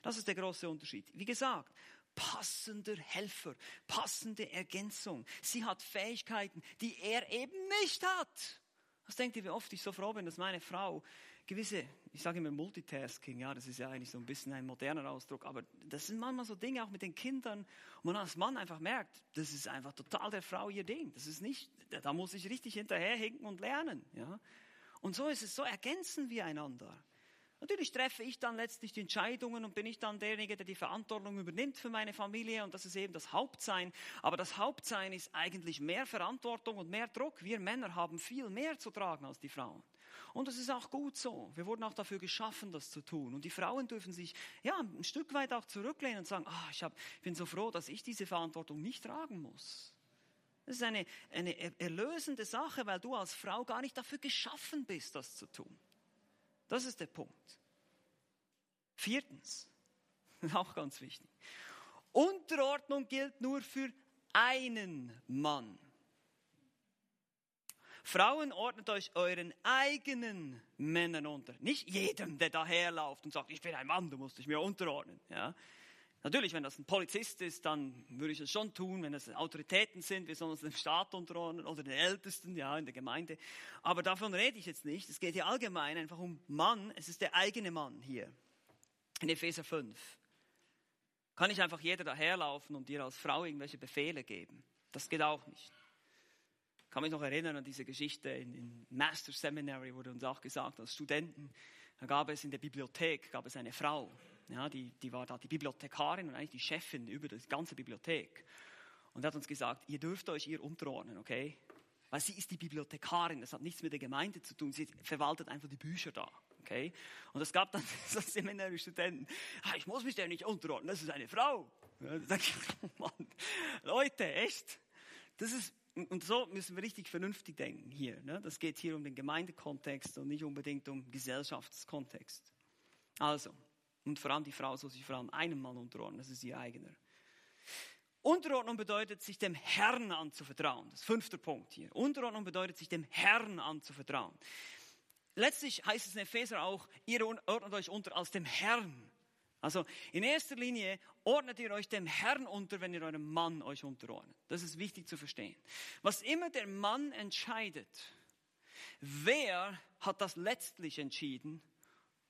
Das ist der große Unterschied. Wie gesagt, passender Helfer, passende Ergänzung. Sie hat Fähigkeiten, die er eben nicht hat. Was denkt ihr, wie oft ich so froh bin, dass meine Frau gewisse, ich sage immer Multitasking, ja, das ist ja eigentlich so ein bisschen ein moderner Ausdruck, aber das sind manchmal so Dinge auch mit den Kindern, wo man als Mann einfach merkt, das ist einfach total der Frau ihr Ding. Das ist nicht, da muss ich richtig hinterherhinken und lernen, ja. Und so ist es, so ergänzen wir einander. Natürlich treffe ich dann letztlich die Entscheidungen und bin ich dann derjenige, der die Verantwortung übernimmt für meine Familie und das ist eben das Hauptsein. Aber das Hauptsein ist eigentlich mehr Verantwortung und mehr Druck. Wir Männer haben viel mehr zu tragen als die Frauen. Und das ist auch gut so. Wir wurden auch dafür geschaffen, das zu tun. Und die Frauen dürfen sich ja ein Stück weit auch zurücklehnen und sagen, ah, ich hab, bin so froh, dass ich diese Verantwortung nicht tragen muss. Das ist eine, eine erlösende Sache, weil du als Frau gar nicht dafür geschaffen bist, das zu tun. Das ist der Punkt. Viertens, auch ganz wichtig. Unterordnung gilt nur für einen Mann. Frauen, ordnet euch euren eigenen Männern unter. Nicht jedem, der daherläuft und sagt, ich bin ein Mann, du musst dich mir unterordnen. Ja? Natürlich, wenn das ein Polizist ist, dann würde ich es schon tun. Wenn das Autoritäten sind, wir sollen uns dem Staat unterordnen oder den Ältesten, ja, in der Gemeinde. Aber davon rede ich jetzt nicht. Es geht hier allgemein einfach um Mann. Es ist der eigene Mann hier. In Epheser 5. Kann nicht einfach jeder daherlaufen und dir als Frau irgendwelche Befehle geben. Das geht auch nicht kann mich noch erinnern an diese Geschichte in, in Master Seminary, wurde uns auch gesagt, als Studenten, da gab es in der Bibliothek, gab es eine Frau, ja, die, die war da die Bibliothekarin und eigentlich die Chefin über die ganze Bibliothek. Und hat uns gesagt, ihr dürft euch ihr unterordnen, okay? Weil sie ist die Bibliothekarin, das hat nichts mit der Gemeinde zu tun, sie verwaltet einfach die Bücher da. Okay? Und es gab dann so Seminarstudenten, ah, ich muss mich der nicht unterordnen, das ist eine Frau. Ja, ich, oh Mann, Leute, echt? Das ist und so müssen wir richtig vernünftig denken hier. Ne? Das geht hier um den Gemeindekontext und nicht unbedingt um Gesellschaftskontext. Also, und vor allem die Frau soll sich vor allem einem Mann unterordnen, das ist ihr eigener. Unterordnung bedeutet, sich dem Herrn anzuvertrauen. Das ist fünfter Punkt hier. Unterordnung bedeutet, sich dem Herrn anzuvertrauen. Letztlich heißt es in Epheser auch, ihr ordnet euch unter als dem Herrn. Also in erster Linie ordnet ihr euch dem Herrn unter, wenn ihr eurem Mann euch unterordnet. Das ist wichtig zu verstehen. Was immer der Mann entscheidet, wer hat das letztlich entschieden?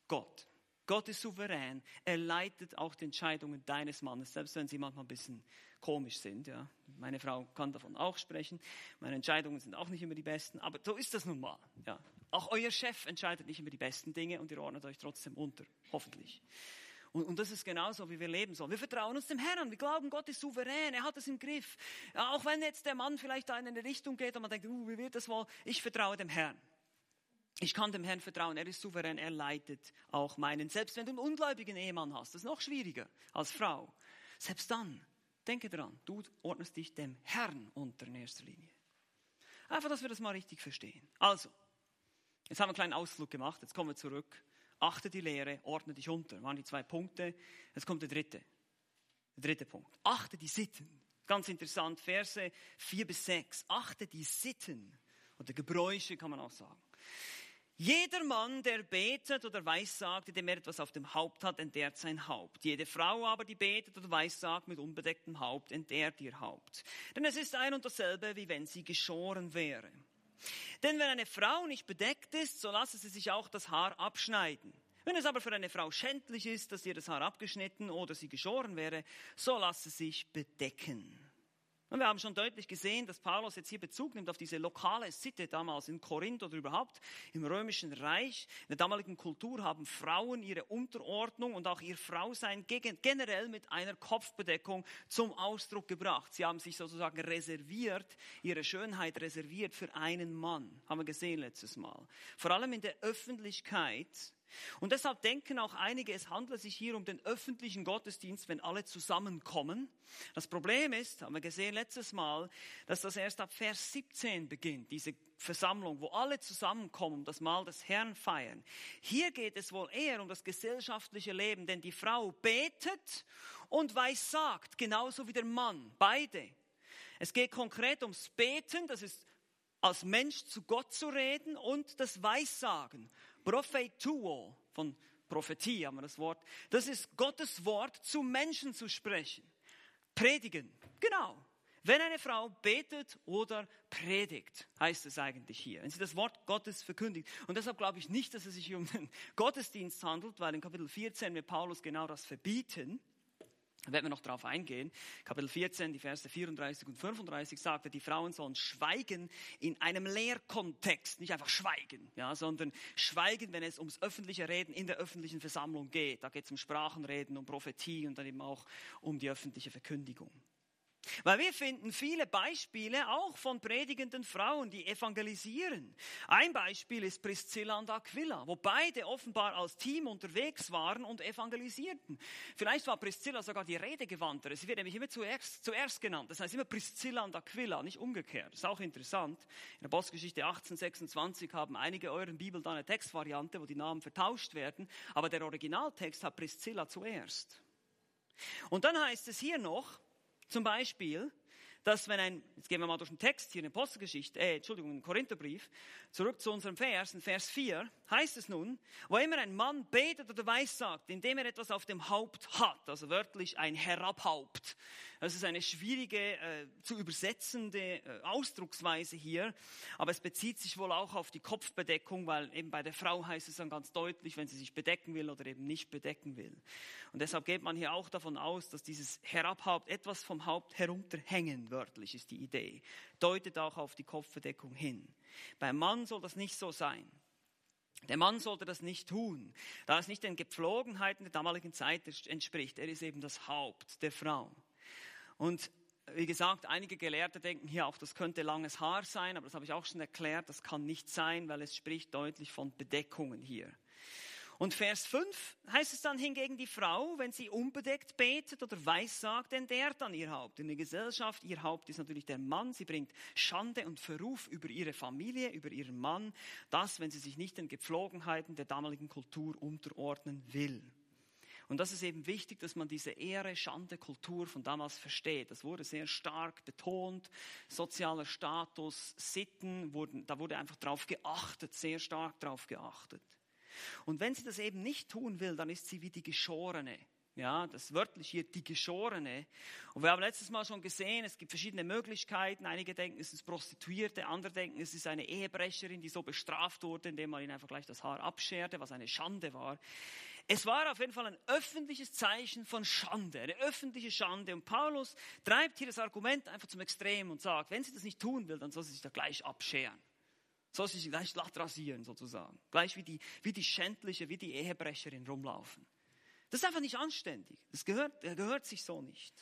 Gott. Gott ist souverän. Er leitet auch die Entscheidungen deines Mannes, selbst wenn sie manchmal ein bisschen komisch sind. Ja. Meine Frau kann davon auch sprechen. Meine Entscheidungen sind auch nicht immer die besten, aber so ist das nun mal. Ja. Auch euer Chef entscheidet nicht immer die besten Dinge und ihr ordnet euch trotzdem unter, hoffentlich. Und, und, das ist genauso, wie wir leben sollen. Wir vertrauen uns dem Herrn. Wir glauben, Gott ist souverän. Er hat es im Griff. Auch wenn jetzt der Mann vielleicht da in eine Richtung geht und man denkt, uh, wie wird das wohl? Ich vertraue dem Herrn. Ich kann dem Herrn vertrauen, er ist souverän, er leitet auch meinen. Selbst wenn du einen ungläubigen Ehemann hast, das ist noch schwieriger als Frau. Selbst dann, denke dran, du ordnest dich dem Herrn unter in erster Linie. Einfach, dass wir das mal richtig verstehen. Also, jetzt haben wir einen kleinen Ausflug gemacht, jetzt kommen wir zurück. Achte die Lehre, ordne dich unter. Das waren die zwei Punkte. Jetzt kommt der dritte. Der dritte Punkt. Achte die Sitten. Ganz interessant, Verse 4 bis 6. Achte die Sitten oder Gebräuche, kann man auch sagen. Jeder Mann, der betet oder weissagt, dem er etwas auf dem Haupt hat, entehrt sein Haupt. Jede Frau aber, die betet oder weissagt mit unbedecktem Haupt, entehrt ihr Haupt. Denn es ist ein und dasselbe, wie wenn sie geschoren wäre. Denn wenn eine Frau nicht bedeckt ist, so lasse sie sich auch das Haar abschneiden. Wenn es aber für eine Frau schändlich ist, dass ihr das Haar abgeschnitten oder sie geschoren wäre, so lasse sie sich bedecken. Und wir haben schon deutlich gesehen, dass Paulus jetzt hier Bezug nimmt auf diese lokale Sitte damals in Korinth oder überhaupt im römischen Reich. In der damaligen Kultur haben Frauen ihre Unterordnung und auch ihr Frausein generell mit einer Kopfbedeckung zum Ausdruck gebracht. Sie haben sich sozusagen reserviert, ihre Schönheit reserviert für einen Mann. Haben wir gesehen letztes Mal. Vor allem in der Öffentlichkeit und deshalb denken auch einige, es handelt sich hier um den öffentlichen Gottesdienst, wenn alle zusammenkommen. Das Problem ist, haben wir gesehen letztes Mal, dass das erst ab Vers 17 beginnt, diese Versammlung, wo alle zusammenkommen, das Mahl des Herrn feiern. Hier geht es wohl eher um das gesellschaftliche Leben, denn die Frau betet und weissagt, genauso wie der Mann, beide. Es geht konkret ums Beten, das ist als Mensch zu Gott zu reden und das Weissagen. Prophetuo, von Prophetie haben wir das Wort. Das ist Gottes Wort zu Menschen zu sprechen. Predigen, genau. Wenn eine Frau betet oder predigt, heißt es eigentlich hier. Wenn sie das Wort Gottes verkündigt. Und deshalb glaube ich nicht, dass es sich um den Gottesdienst handelt, weil in Kapitel 14 wird Paulus genau das verbieten. Da werden wir noch darauf eingehen. Kapitel 14, die Verse 34 und 35 sagt er, die Frauen sollen schweigen in einem Lehrkontext. Nicht einfach schweigen, ja, sondern schweigen, wenn es ums öffentliche Reden in der öffentlichen Versammlung geht. Da geht es um Sprachenreden, um Prophetie und dann eben auch um die öffentliche Verkündigung. Weil wir finden viele Beispiele auch von predigenden Frauen, die evangelisieren. Ein Beispiel ist Priscilla und Aquila, wo beide offenbar als Team unterwegs waren und evangelisierten. Vielleicht war Priscilla sogar die Redegewandtere. Sie wird nämlich immer zuerst, zuerst genannt. Das heißt immer Priscilla und Aquila, nicht umgekehrt. Das ist auch interessant. In der Postgeschichte 1826 haben einige euren Bibel da eine Textvariante, wo die Namen vertauscht werden. Aber der Originaltext hat Priscilla zuerst. Und dann heißt es hier noch, zum Beispiel, dass wenn ein, jetzt gehen wir mal durch den Text hier in der Postgeschichte, äh, Entschuldigung, im Korintherbrief, zurück zu unserem Vers, in Vers 4, heißt es nun, wo immer ein Mann betet oder weissagt, indem er etwas auf dem Haupt hat, also wörtlich ein Herabhaupt. Das ist eine schwierige äh, zu übersetzende äh, Ausdrucksweise hier, aber es bezieht sich wohl auch auf die Kopfbedeckung, weil eben bei der Frau heißt es dann ganz deutlich, wenn sie sich bedecken will oder eben nicht bedecken will. Und deshalb geht man hier auch davon aus, dass dieses Herabhaupt etwas vom Haupt herunterhängen, wörtlich ist die Idee, deutet auch auf die Kopfbedeckung hin. Beim Mann soll das nicht so sein. Der Mann sollte das nicht tun, da es nicht den Gepflogenheiten der damaligen Zeit entspricht. Er ist eben das Haupt der Frau. Und wie gesagt, einige Gelehrte denken hier auch, das könnte langes Haar sein, aber das habe ich auch schon erklärt, das kann nicht sein, weil es spricht deutlich von Bedeckungen hier. Und Vers 5 heißt es dann hingegen, die Frau, wenn sie unbedeckt betet oder weissagt, entehrt dann ihr Haupt. In der Gesellschaft, ihr Haupt ist natürlich der Mann. Sie bringt Schande und Verruf über ihre Familie, über ihren Mann. Das, wenn sie sich nicht den Gepflogenheiten der damaligen Kultur unterordnen will. Und das ist eben wichtig, dass man diese Ehre, Schande, Kultur von damals versteht. Das wurde sehr stark betont. Sozialer Status, Sitten wurden, da wurde einfach drauf geachtet, sehr stark drauf geachtet. Und wenn sie das eben nicht tun will, dann ist sie wie die Geschorene. Ja, das wörtlich hier die Geschorene. Und wir haben letztes Mal schon gesehen, es gibt verschiedene Möglichkeiten. Einige denken, es ist Prostituierte, andere denken, es ist eine Ehebrecherin, die so bestraft wurde, indem man ihnen einfach gleich das Haar abscherte, was eine Schande war. Es war auf jeden Fall ein öffentliches Zeichen von Schande, eine öffentliche Schande. Und Paulus treibt hier das Argument einfach zum Extrem und sagt, wenn sie das nicht tun will, dann soll sie sich da gleich abscheren. Soll sie sich gleich glatt rasieren, sozusagen. Gleich wie die, wie die schändliche, wie die Ehebrecherin rumlaufen. Das ist einfach nicht anständig. Das gehört, das gehört sich so nicht.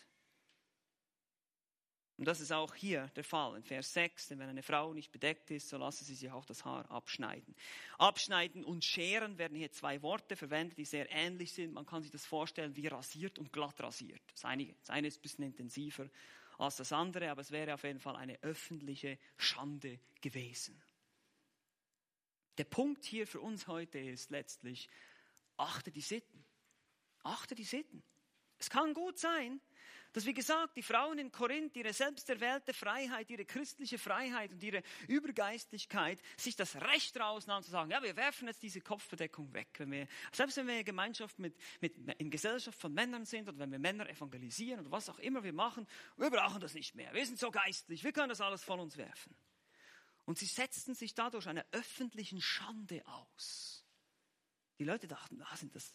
Und das ist auch hier der Fall in Vers 6, denn wenn eine Frau nicht bedeckt ist, so lasse sie sich auch das Haar abschneiden. Abschneiden und scheren werden hier zwei Worte verwendet, die sehr ähnlich sind. Man kann sich das vorstellen wie rasiert und glatt rasiert. Das eine, das eine ist ein bisschen intensiver als das andere, aber es wäre auf jeden Fall eine öffentliche Schande gewesen. Der Punkt hier für uns heute ist letztlich, achte die Sitten. Achte die Sitten. Es kann gut sein, dass, wie gesagt, die Frauen in Korinth ihre selbsterwählte Freiheit, ihre christliche Freiheit und ihre Übergeistlichkeit sich das Recht rausnahmen zu sagen, ja, wir werfen jetzt diese Kopfbedeckung weg. Wenn wir, selbst wenn wir in Gemeinschaft mit, mit, in Gesellschaft von Männern sind oder wenn wir Männer evangelisieren oder was auch immer wir machen, wir brauchen das nicht mehr. Wir sind so geistlich, wir können das alles von uns werfen. Und sie setzten sich dadurch einer öffentlichen Schande aus. Die Leute dachten, ah, sind das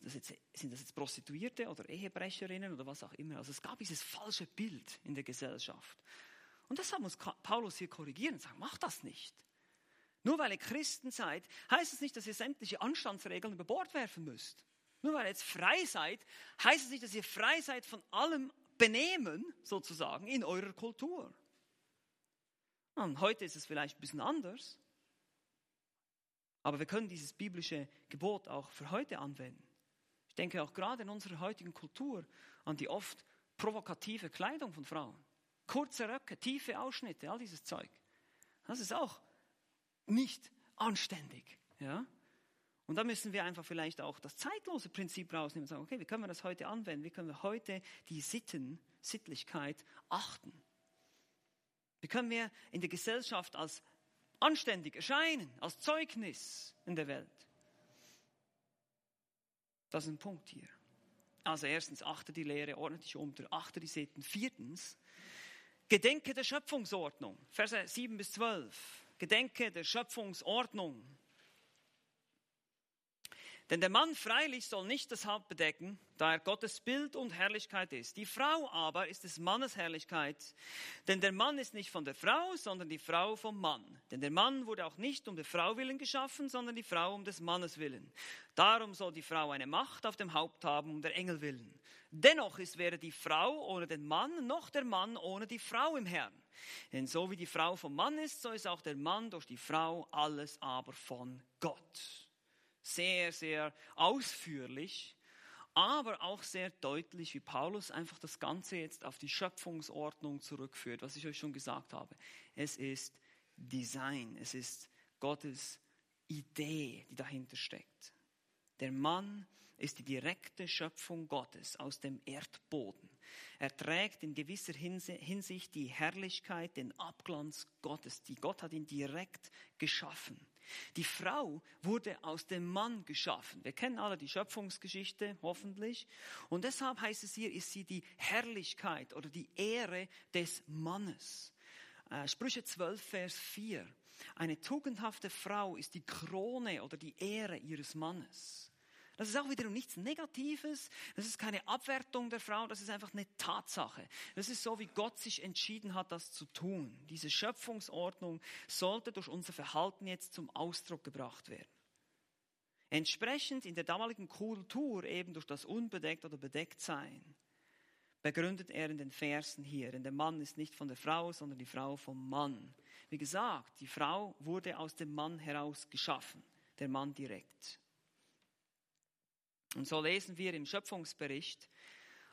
das jetzt, sind das jetzt Prostituierte oder Ehebrecherinnen oder was auch immer. Also es gab dieses falsche Bild in der Gesellschaft. Und deshalb muss Paulus hier korrigieren und sagen, mach das nicht. Nur weil ihr Christen seid, heißt es nicht, dass ihr sämtliche Anstandsregeln über Bord werfen müsst. Nur weil ihr jetzt frei seid, heißt es nicht, dass ihr frei seid von allem Benehmen sozusagen in eurer Kultur. Und heute ist es vielleicht ein bisschen anders. Aber wir können dieses biblische Gebot auch für heute anwenden. Ich denke auch gerade in unserer heutigen Kultur an die oft provokative Kleidung von Frauen. Kurze Röcke, tiefe Ausschnitte, all dieses Zeug. Das ist auch nicht anständig. Ja? Und da müssen wir einfach vielleicht auch das zeitlose Prinzip rausnehmen und sagen, okay, wie können wir das heute anwenden? Wie können wir heute die Sitten, Sittlichkeit achten? Wie können wir in der Gesellschaft als anständig erscheinen, als Zeugnis in der Welt? Das ist ein Punkt hier. Also erstens, achte die Lehre, ordne dich unter, achte die Sitten. Viertens, gedenke der Schöpfungsordnung. Verse 7 bis 12. Gedenke der Schöpfungsordnung. Denn der Mann freilich soll nicht das Haupt bedecken, da er Gottes Bild und Herrlichkeit ist. Die Frau aber ist des Mannes Herrlichkeit. Denn der Mann ist nicht von der Frau, sondern die Frau vom Mann. Denn der Mann wurde auch nicht um der Frau willen geschaffen, sondern die Frau um des Mannes willen. Darum soll die Frau eine Macht auf dem Haupt haben, um der Engel willen. Dennoch ist weder die Frau ohne den Mann, noch der Mann ohne die Frau im Herrn. Denn so wie die Frau vom Mann ist, so ist auch der Mann durch die Frau alles aber von Gott sehr, sehr ausführlich, aber auch sehr deutlich, wie Paulus einfach das Ganze jetzt auf die Schöpfungsordnung zurückführt, was ich euch schon gesagt habe. Es ist Design, es ist Gottes Idee, die dahinter steckt. Der Mann ist die direkte Schöpfung Gottes aus dem Erdboden. Er trägt in gewisser Hinsicht die Herrlichkeit, den Abglanz Gottes. Die Gott hat ihn direkt geschaffen. Die Frau wurde aus dem Mann geschaffen. Wir kennen alle die Schöpfungsgeschichte, hoffentlich. Und deshalb heißt es hier, ist sie die Herrlichkeit oder die Ehre des Mannes. Äh, Sprüche 12, Vers 4. Eine tugendhafte Frau ist die Krone oder die Ehre ihres Mannes. Das ist auch wiederum nichts Negatives. Das ist keine Abwertung der Frau. Das ist einfach eine Tatsache. Das ist so, wie Gott sich entschieden hat, das zu tun. Diese Schöpfungsordnung sollte durch unser Verhalten jetzt zum Ausdruck gebracht werden. Entsprechend in der damaligen Kultur eben durch das Unbedeckt oder Bedecktsein begründet er in den Versen hier. Denn der Mann ist nicht von der Frau, sondern die Frau vom Mann. Wie gesagt, die Frau wurde aus dem Mann heraus geschaffen, der Mann direkt. Und so lesen wir im Schöpfungsbericht,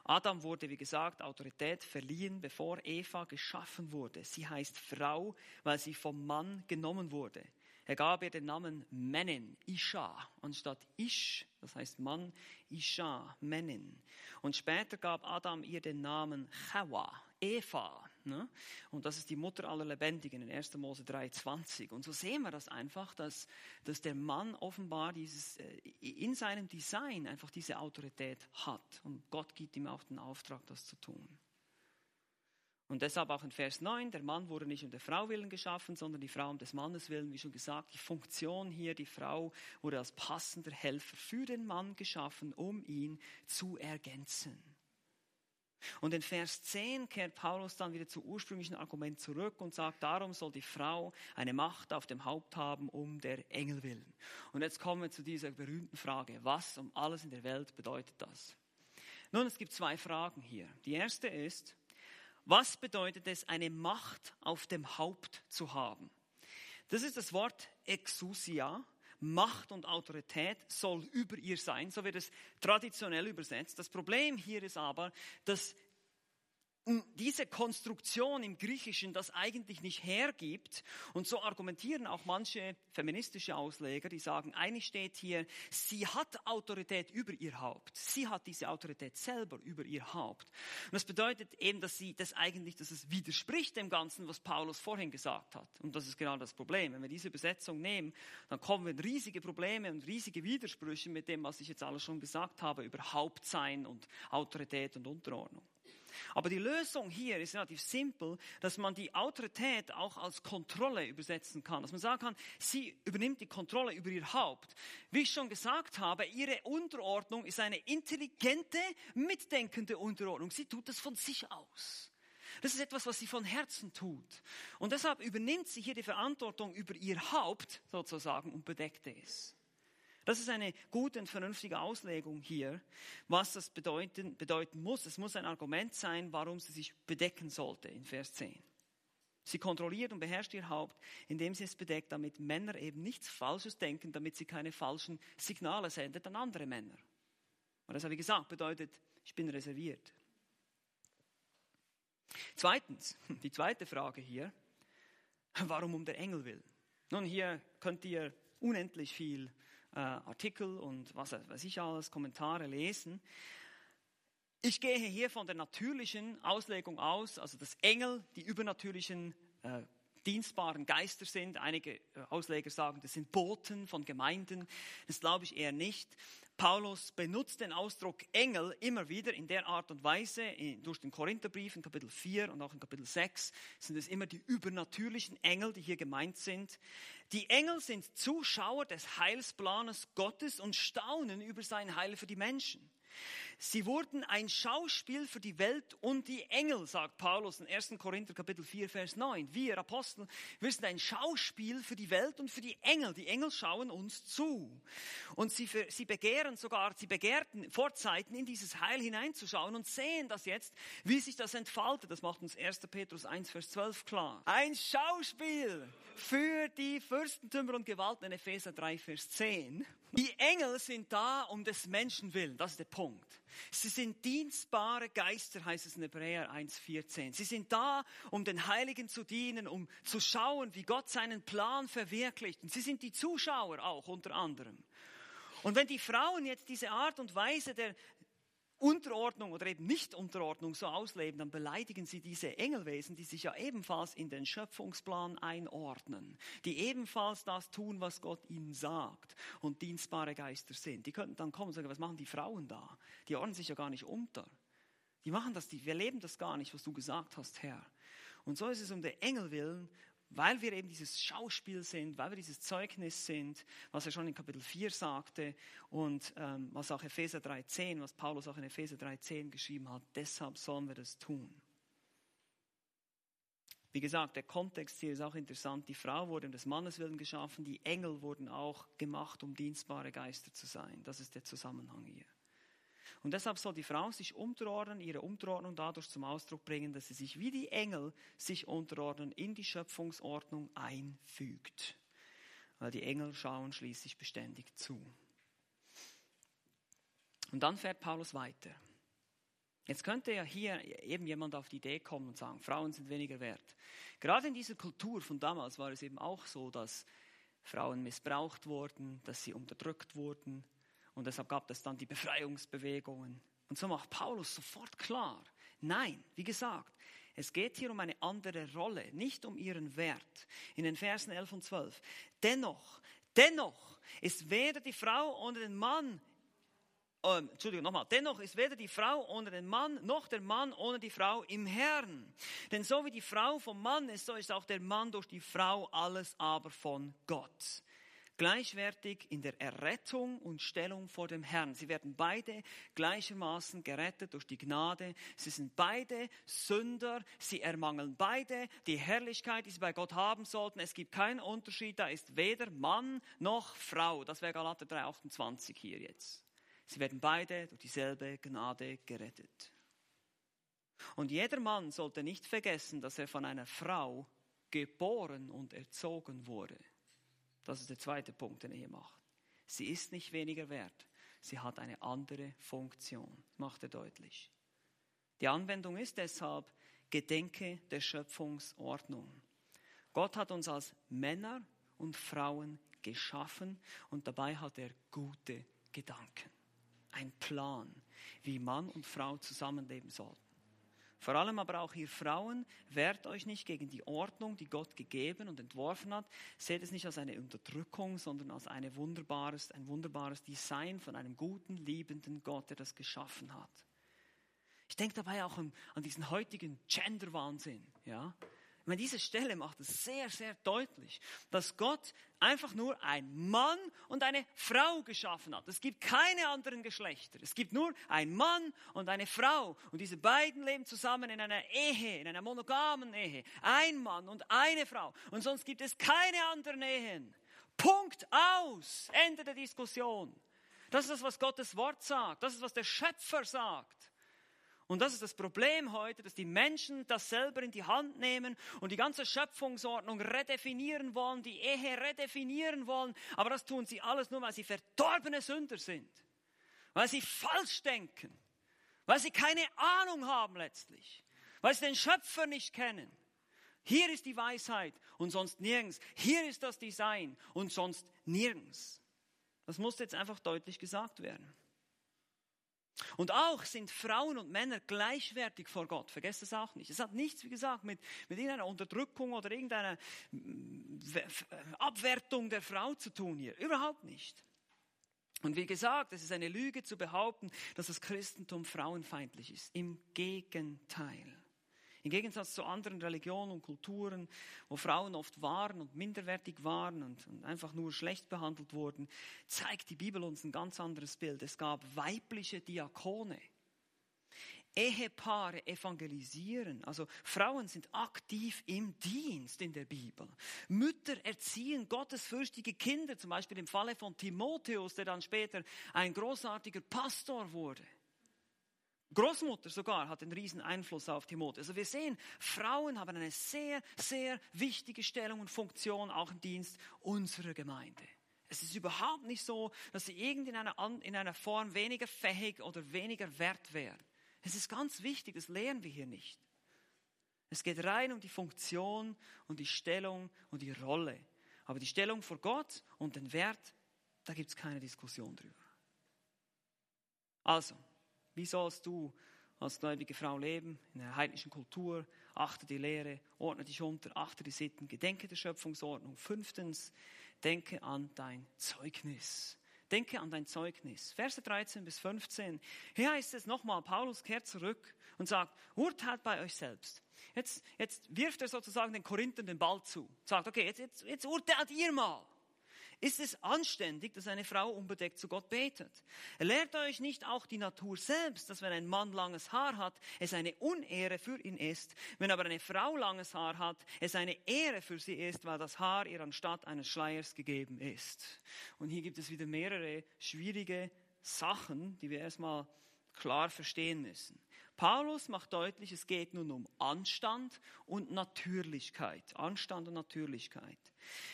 Adam wurde, wie gesagt, Autorität verliehen, bevor Eva geschaffen wurde. Sie heißt Frau, weil sie vom Mann genommen wurde. Er gab ihr den Namen Menin, Isha, anstatt Ish, das heißt Mann, Isha, Menin. Und später gab Adam ihr den Namen Chawa, Eva. Ne? Und das ist die Mutter aller Lebendigen in 1. Mose 3,20. Und so sehen wir das einfach, dass, dass der Mann offenbar dieses, äh, in seinem Design einfach diese Autorität hat. Und Gott gibt ihm auch den Auftrag, das zu tun. Und deshalb auch in Vers 9, der Mann wurde nicht um der Frau willen geschaffen, sondern die Frau um des Mannes willen. Wie schon gesagt, die Funktion hier, die Frau wurde als passender Helfer für den Mann geschaffen, um ihn zu ergänzen. Und in Vers 10 kehrt Paulus dann wieder zum ursprünglichen Argument zurück und sagt, darum soll die Frau eine Macht auf dem Haupt haben, um der Engel willen. Und jetzt kommen wir zu dieser berühmten Frage, was um alles in der Welt bedeutet das? Nun, es gibt zwei Fragen hier. Die erste ist, Was bedeutet es, eine Macht auf dem Haupt zu haben? Das ist das Wort Exousia. Macht und Autorität soll über ihr sein, so wird es traditionell übersetzt. Das Problem hier ist aber, dass diese Konstruktion im Griechischen das eigentlich nicht hergibt. Und so argumentieren auch manche feministische Ausleger, die sagen, eigentlich steht hier, sie hat Autorität über ihr Haupt. Sie hat diese Autorität selber über ihr Haupt. Und das bedeutet eben, dass sie das eigentlich, dass es widerspricht dem Ganzen, was Paulus vorhin gesagt hat. Und das ist genau das Problem. Wenn wir diese Übersetzung nehmen, dann kommen wir in riesige Probleme und riesige Widersprüche mit dem, was ich jetzt alles schon gesagt habe über Hauptsein und Autorität und Unterordnung. Aber die Lösung hier ist relativ simpel, dass man die Autorität auch als Kontrolle übersetzen kann. Dass man sagen kann, sie übernimmt die Kontrolle über ihr Haupt. Wie ich schon gesagt habe, ihre Unterordnung ist eine intelligente, mitdenkende Unterordnung. Sie tut das von sich aus. Das ist etwas, was sie von Herzen tut. Und deshalb übernimmt sie hier die Verantwortung über ihr Haupt sozusagen und bedeckt es. Das ist eine gute und vernünftige Auslegung hier, was das bedeuten, bedeuten muss. Es muss ein Argument sein, warum sie sich bedecken sollte in Vers 10. Sie kontrolliert und beherrscht ihr Haupt, indem sie es bedeckt, damit Männer eben nichts Falsches denken, damit sie keine falschen Signale sendet an andere Männer. Und das ich gesagt, bedeutet, ich bin reserviert. Zweitens, die zweite Frage hier, warum um der Engel will. Nun, hier könnt ihr unendlich viel äh, Artikel und was weiß ich alles, Kommentare lesen. Ich gehe hier von der natürlichen Auslegung aus, also dass Engel die übernatürlichen äh, dienstbaren Geister sind. Einige äh, Ausleger sagen, das sind Boten von Gemeinden. Das glaube ich eher nicht. Paulus benutzt den Ausdruck Engel immer wieder in der Art und Weise, durch den Korintherbrief in Kapitel 4 und auch in Kapitel 6 sind es immer die übernatürlichen Engel, die hier gemeint sind. Die Engel sind Zuschauer des Heilsplanes Gottes und staunen über sein Heil für die Menschen. Sie wurden ein Schauspiel für die Welt und die Engel, sagt Paulus in 1. Korinther Kapitel 4, Vers 9. Wir Apostel, wir sind ein Schauspiel für die Welt und für die Engel. Die Engel schauen uns zu. Und sie, sie begehren sogar, sie begehrten vor Zeiten in dieses Heil hineinzuschauen und sehen das jetzt, wie sich das entfaltet. Das macht uns 1. Petrus 1, Vers 12 klar. Ein Schauspiel für die Fürstentümer und Gewalten in Epheser 3, Vers 10. Die Engel sind da um des Menschen willen. Das ist der Punkt. Sie sind dienstbare Geister, heißt es in Hebräer 1,14. Sie sind da, um den Heiligen zu dienen, um zu schauen, wie Gott seinen Plan verwirklicht. Und sie sind die Zuschauer auch unter anderem. Und wenn die Frauen jetzt diese Art und Weise der, Unterordnung oder eben Nicht-Unterordnung so ausleben, dann beleidigen sie diese Engelwesen, die sich ja ebenfalls in den Schöpfungsplan einordnen, die ebenfalls das tun, was Gott ihnen sagt und dienstbare Geister sind. Die könnten dann kommen und sagen, was machen die Frauen da? Die ordnen sich ja gar nicht unter. Die machen das, die, wir leben das gar nicht, was du gesagt hast, Herr. Und so ist es um den Engel willen, weil wir eben dieses Schauspiel sind, weil wir dieses Zeugnis sind, was er schon in Kapitel 4 sagte und ähm, was auch Epheser 3.10, was Paulus auch in Epheser 3.10 geschrieben hat, deshalb sollen wir das tun. Wie gesagt, der Kontext hier ist auch interessant. Die Frau wurde um des Mannes willen geschaffen, die Engel wurden auch gemacht, um dienstbare Geister zu sein. Das ist der Zusammenhang hier. Und deshalb soll die Frau sich unterordnen, ihre Unterordnung dadurch zum Ausdruck bringen, dass sie sich wie die Engel sich unterordnen, in die Schöpfungsordnung einfügt. Weil die Engel schauen schließlich beständig zu. Und dann fährt Paulus weiter. Jetzt könnte ja hier eben jemand auf die Idee kommen und sagen, Frauen sind weniger wert. Gerade in dieser Kultur von damals war es eben auch so, dass Frauen missbraucht wurden, dass sie unterdrückt wurden, und deshalb gab es dann die Befreiungsbewegungen. Und so macht Paulus sofort klar, nein, wie gesagt, es geht hier um eine andere Rolle, nicht um ihren Wert. In den Versen 11 und 12. Dennoch, dennoch ist weder die Frau ohne den Mann ähm, Entschuldigung, nochmal. Dennoch ist weder die Frau ohne den Mann, noch der Mann ohne die Frau im Herrn. Denn so wie die Frau vom Mann ist, so ist auch der Mann durch die Frau alles aber von Gott gleichwertig in der Errettung und Stellung vor dem Herrn. Sie werden beide gleichermaßen gerettet durch die Gnade. Sie sind beide Sünder. Sie ermangeln beide die Herrlichkeit, die sie bei Gott haben sollten. Es gibt keinen Unterschied. Da ist weder Mann noch Frau. Das wäre Galater 3,28 hier jetzt. Sie werden beide durch dieselbe Gnade gerettet. Und jeder Mann sollte nicht vergessen, dass er von einer Frau geboren und erzogen wurde. Das ist der zweite Punkt, den er hier macht. Sie ist nicht weniger wert. Sie hat eine andere Funktion, macht er deutlich. Die Anwendung ist deshalb, gedenke der Schöpfungsordnung. Gott hat uns als Männer und Frauen geschaffen und dabei hat er gute Gedanken. Ein Plan, wie Mann und Frau zusammenleben sollten. Vor allem aber auch ihr Frauen, wehrt euch nicht gegen die Ordnung, die Gott gegeben und entworfen hat. Seht es nicht als eine Unterdrückung, sondern als eine wunderbares, ein wunderbares Design von einem guten, liebenden Gott, der das geschaffen hat. Ich denke dabei auch an, an diesen heutigen Gender-Wahnsinn. Ja? Meine, diese Stelle macht es sehr, sehr deutlich, dass Gott einfach nur ein Mann und eine Frau geschaffen hat. Es gibt keine anderen Geschlechter. Es gibt nur ein Mann und eine Frau. Und diese beiden leben zusammen in einer Ehe, in einer monogamen Ehe. Ein Mann und eine Frau. Und sonst gibt es keine anderen Ehen. Punkt aus. Ende der Diskussion. Das ist das, was Gottes Wort sagt. Das ist, was der Schöpfer sagt. Und das ist das Problem heute, dass die Menschen das selber in die Hand nehmen und die ganze Schöpfungsordnung redefinieren wollen, die Ehe redefinieren wollen. Aber das tun sie alles nur, weil sie verdorbene Sünder sind. Weil sie falsch denken. Weil sie keine Ahnung haben letztlich. Weil sie den Schöpfer nicht kennen. Hier ist die Weisheit und sonst nirgends. Hier ist das Design und sonst nirgends. Das muss jetzt einfach deutlich gesagt werden. Und auch sind Frauen und Männer gleichwertig vor Gott. Vergesst das auch nicht. Es hat nichts, wie gesagt, mit, mit irgendeiner Unterdrückung oder irgendeiner mm, Abwertung der Frau zu tun hier. Überhaupt nicht. Und wie gesagt, es ist eine Lüge zu behaupten, dass das Christentum frauenfeindlich ist. Im Gegenteil. Im Gegensatz zu anderen Religionen und Kulturen, wo Frauen oft waren und minderwertig waren und, und, einfach nur schlecht behandelt wurden, zeigt die Bibel uns ein ganz anderes Bild. Es gab weibliche Diakone. Ehepaare evangelisieren, also Frauen sind aktiv im Dienst in der Bibel. Mütter erziehen gottesfürchtige Kinder, zum Beispiel im Falle von Timotheus, der dann später ein großartiger Pastor wurde. Großmutter sogar hat einen riesen Einfluss auf Timotheus. Also wir sehen, Frauen haben eine sehr, sehr wichtige Stellung und Funktion auch im Dienst unserer Gemeinde. Es ist überhaupt nicht so, dass sie irgendwie in einer, in einer Form weniger fähig oder weniger wert wären. Es ist ganz wichtig, das lernen wir hier nicht. Es geht rein um die Funktion und die Stellung und die Rolle. Aber die Stellung vor Gott und den Wert, da gibt es keine Diskussion drüber. Also, wie sollst du als gläubige Frau leben in einer heidnischen Kultur? Achte die Lehre, ordne dich unter, achte die Sitten, gedenke der Schöpfungsordnung. Fünftens, denke an dein Zeugnis. Denke an dein Zeugnis. Verse 13 bis 15. Hier heißt es nochmal, Paulus kehrt zurück und sagt, urteilt bei euch selbst. Jetzt, jetzt wirft er sozusagen den Korinthern den Ball zu. Sagt, okay, jetzt, jetzt, jetzt urteilt ihr mal. Ist es anständig, dass eine Frau unbedeckt zu Gott betet? Lehrt euch nicht auch die Natur selbst, dass wenn ein Mann langes Haar hat, es eine Unehre für ihn ist, wenn aber eine Frau langes Haar hat, es eine Ehre für sie ist, weil das Haar ihr anstatt eines Schleiers gegeben ist. Und hier gibt es wieder mehrere schwierige Sachen, die wir erstmal klar verstehen müssen. Paulus macht deutlich, es geht nun um Anstand und Natürlichkeit. Anstand und Natürlichkeit.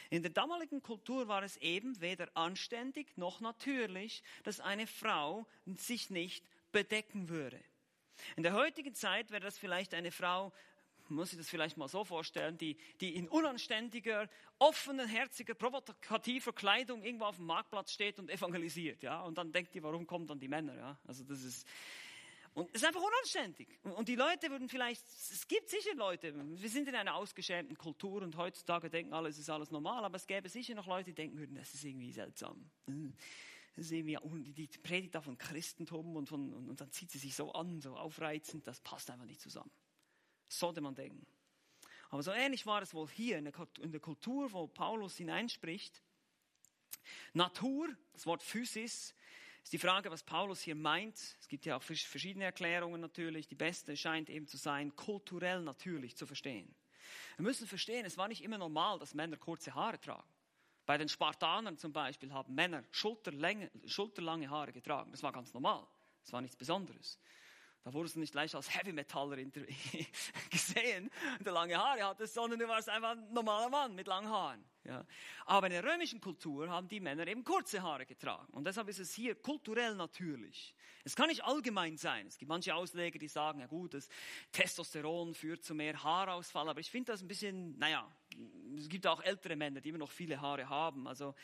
In der damaligen Kultur war es eben weder anständig noch natürlich, dass eine Frau sich nicht bedecken würde. In der heutigen Zeit wäre das vielleicht eine Frau, muss ich das vielleicht mal so vorstellen, die, die in unanständiger, offener, herziger, provokativer Kleidung irgendwo auf dem Marktplatz steht und evangelisiert, ja. Und dann denkt ihr, warum kommen dann die Männer, ja? Also das ist, und es ist einfach unanständig. Und die Leute würden vielleicht, es gibt sicher Leute, wir sind in einer ausgeschämten Kultur und heutzutage denken alle, es ist alles normal, aber es gäbe sicher noch Leute, die denken würden, das ist irgendwie seltsam. Das ist irgendwie, die predigt da von Christentum und, von, und, dann zieht sie sich so an, so aufreizend, das passt einfach nicht zusammen. sollte man denken. Aber so ähnlich war es wohl hier in der Kultur, wo Paulus hineinspricht. Natur, das Wort Physis, ist die Frage, was Paulus hier meint. Es gibt ja auch verschiedene Erklärungen natürlich. Die beste scheint eben zu sein, kulturell natürlich zu verstehen. Wir müssen verstehen, es war nicht immer normal, dass Männer kurze Haare tragen. Bei den Spartanern zum Beispiel haben Männer schulterlange, Haare getragen. Das war ganz normal. Das war nichts Besonderes. Da wurdest du nicht gleich als Heavy Metaller gesehen, der lange Haare hatte, sondern du warst einfach ein normaler Mann mit langen Haaren. Ja. Aber in der römischen Kultur haben die Männer eben kurze Haare getragen. Und deshalb ist es hier kulturell natürlich. Es kann nicht allgemein sein. Es gibt manche Ausleger, die sagen, ja gut, das Testosteron führt zu mehr Haarausfall. Aber ich finde das ein bisschen, naja, es gibt auch ältere Männer, die immer noch viele Haare haben. Also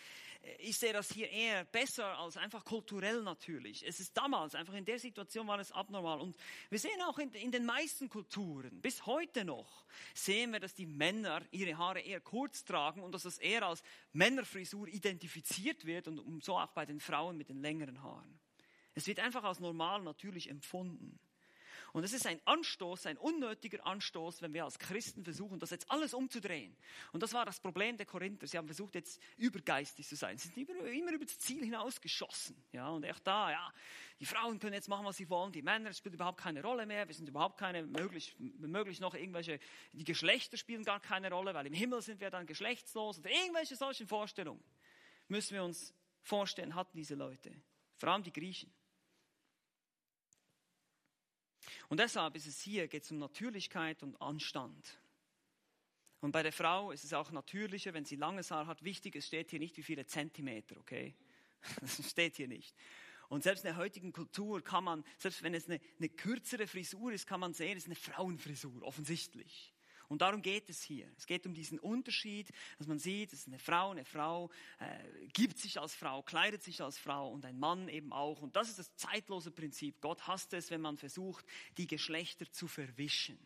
ich sehe das hier eher besser als einfach kulturell natürlich. Es ist damals, einfach in der Situation war es abnormal. Und wir sehen auch in, in den meisten Kulturen, bis heute noch, sehen wir, dass die Männer ihre Haare eher kurz tragen und dass das eher als Männerfrisur identifiziert wird und so auch bei den Frauen mit den längeren Haaren. Es wird einfach als normal natürlich empfunden. Und es ist ein Anstoß, ein unnötiger Anstoß, wenn wir als Christen versuchen, das jetzt alles umzudrehen. Und das war das Problem der Korinther. Sie haben versucht, jetzt übergeistig zu sein. Sie sind immer, immer über das Ziel hinausgeschossen. Ja, und echt da, ja, die Frauen können jetzt machen, was sie wollen, die Männer spielen überhaupt keine Rolle mehr. Wir sind überhaupt keine, möglich, möglich noch irgendwelche, die Geschlechter spielen gar keine Rolle, weil im Himmel sind wir dann geschlechtslos oder irgendwelche solchen Vorstellungen. Müssen wir uns vorstellen, hatten diese Leute. Vor allem die Griechen. Und deshalb ist es hier, geht es um Natürlichkeit und Anstand. Und bei der Frau ist es auch natürlicher, wenn sie langes Haar hat. Wichtig, es steht hier nicht, wie viele Zentimeter, okay? Das steht hier nicht. Und selbst in der heutigen Kultur kann man, selbst wenn es eine, eine kürzere Frisur ist, kann man sehen, es ist eine Frauenfrisur, offensichtlich. Und darum geht es hier. Es geht um diesen Unterschied, dass man sieht, es ist eine Frau, eine Frau äh, gibt sich als Frau, kleidet sich als Frau und ein Mann eben auch. Und das ist das zeitlose Prinzip. Gott hasst es, wenn man versucht, die Geschlechter zu verwischen.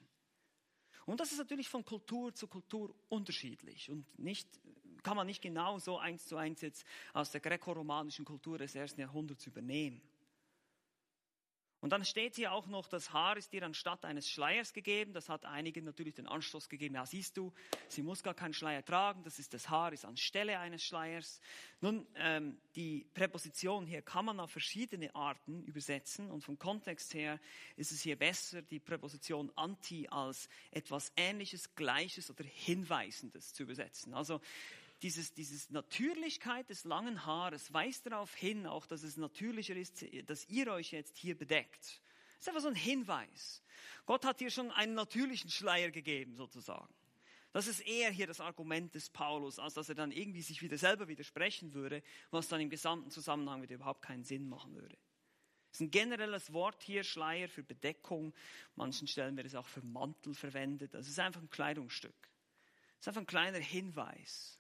Und das ist natürlich von Kultur zu Kultur unterschiedlich und nicht, kann man nicht genau so eins zu eins jetzt aus der grekoromanischen Kultur des ersten Jahrhunderts übernehmen. Und dann steht hier auch noch, das Haar ist ihr anstatt eines Schleiers gegeben. Das hat einigen natürlich den Anstoß gegeben. Ja, siehst du, sie muss gar keinen Schleier tragen. Das ist das Haar, ist anstelle eines Schleiers. Nun, ähm, die Präposition hier kann man auf verschiedene Arten übersetzen. Und vom Kontext her ist es hier besser, die Präposition anti als etwas Ähnliches, Gleiches oder Hinweisendes zu übersetzen. Also dieses, dieses Natürlichkeit des langen Haares weist darauf hin, auch dass es natürlicher ist, dass ihr euch jetzt hier bedeckt. Das ist einfach so ein Hinweis. Gott hat hier schon einen natürlichen Schleier gegeben, sozusagen. Das ist eher hier das Argument des Paulus, als dass er dann irgendwie sich wieder selber widersprechen würde, was dann im gesamten Zusammenhang wieder überhaupt keinen Sinn machen würde. Es ist ein generelles Wort hier, Schleier für Bedeckung. Manchen Stellen wird es auch für Mantel verwendet. Das ist einfach ein Kleidungsstück. Es ist einfach ein kleiner Hinweis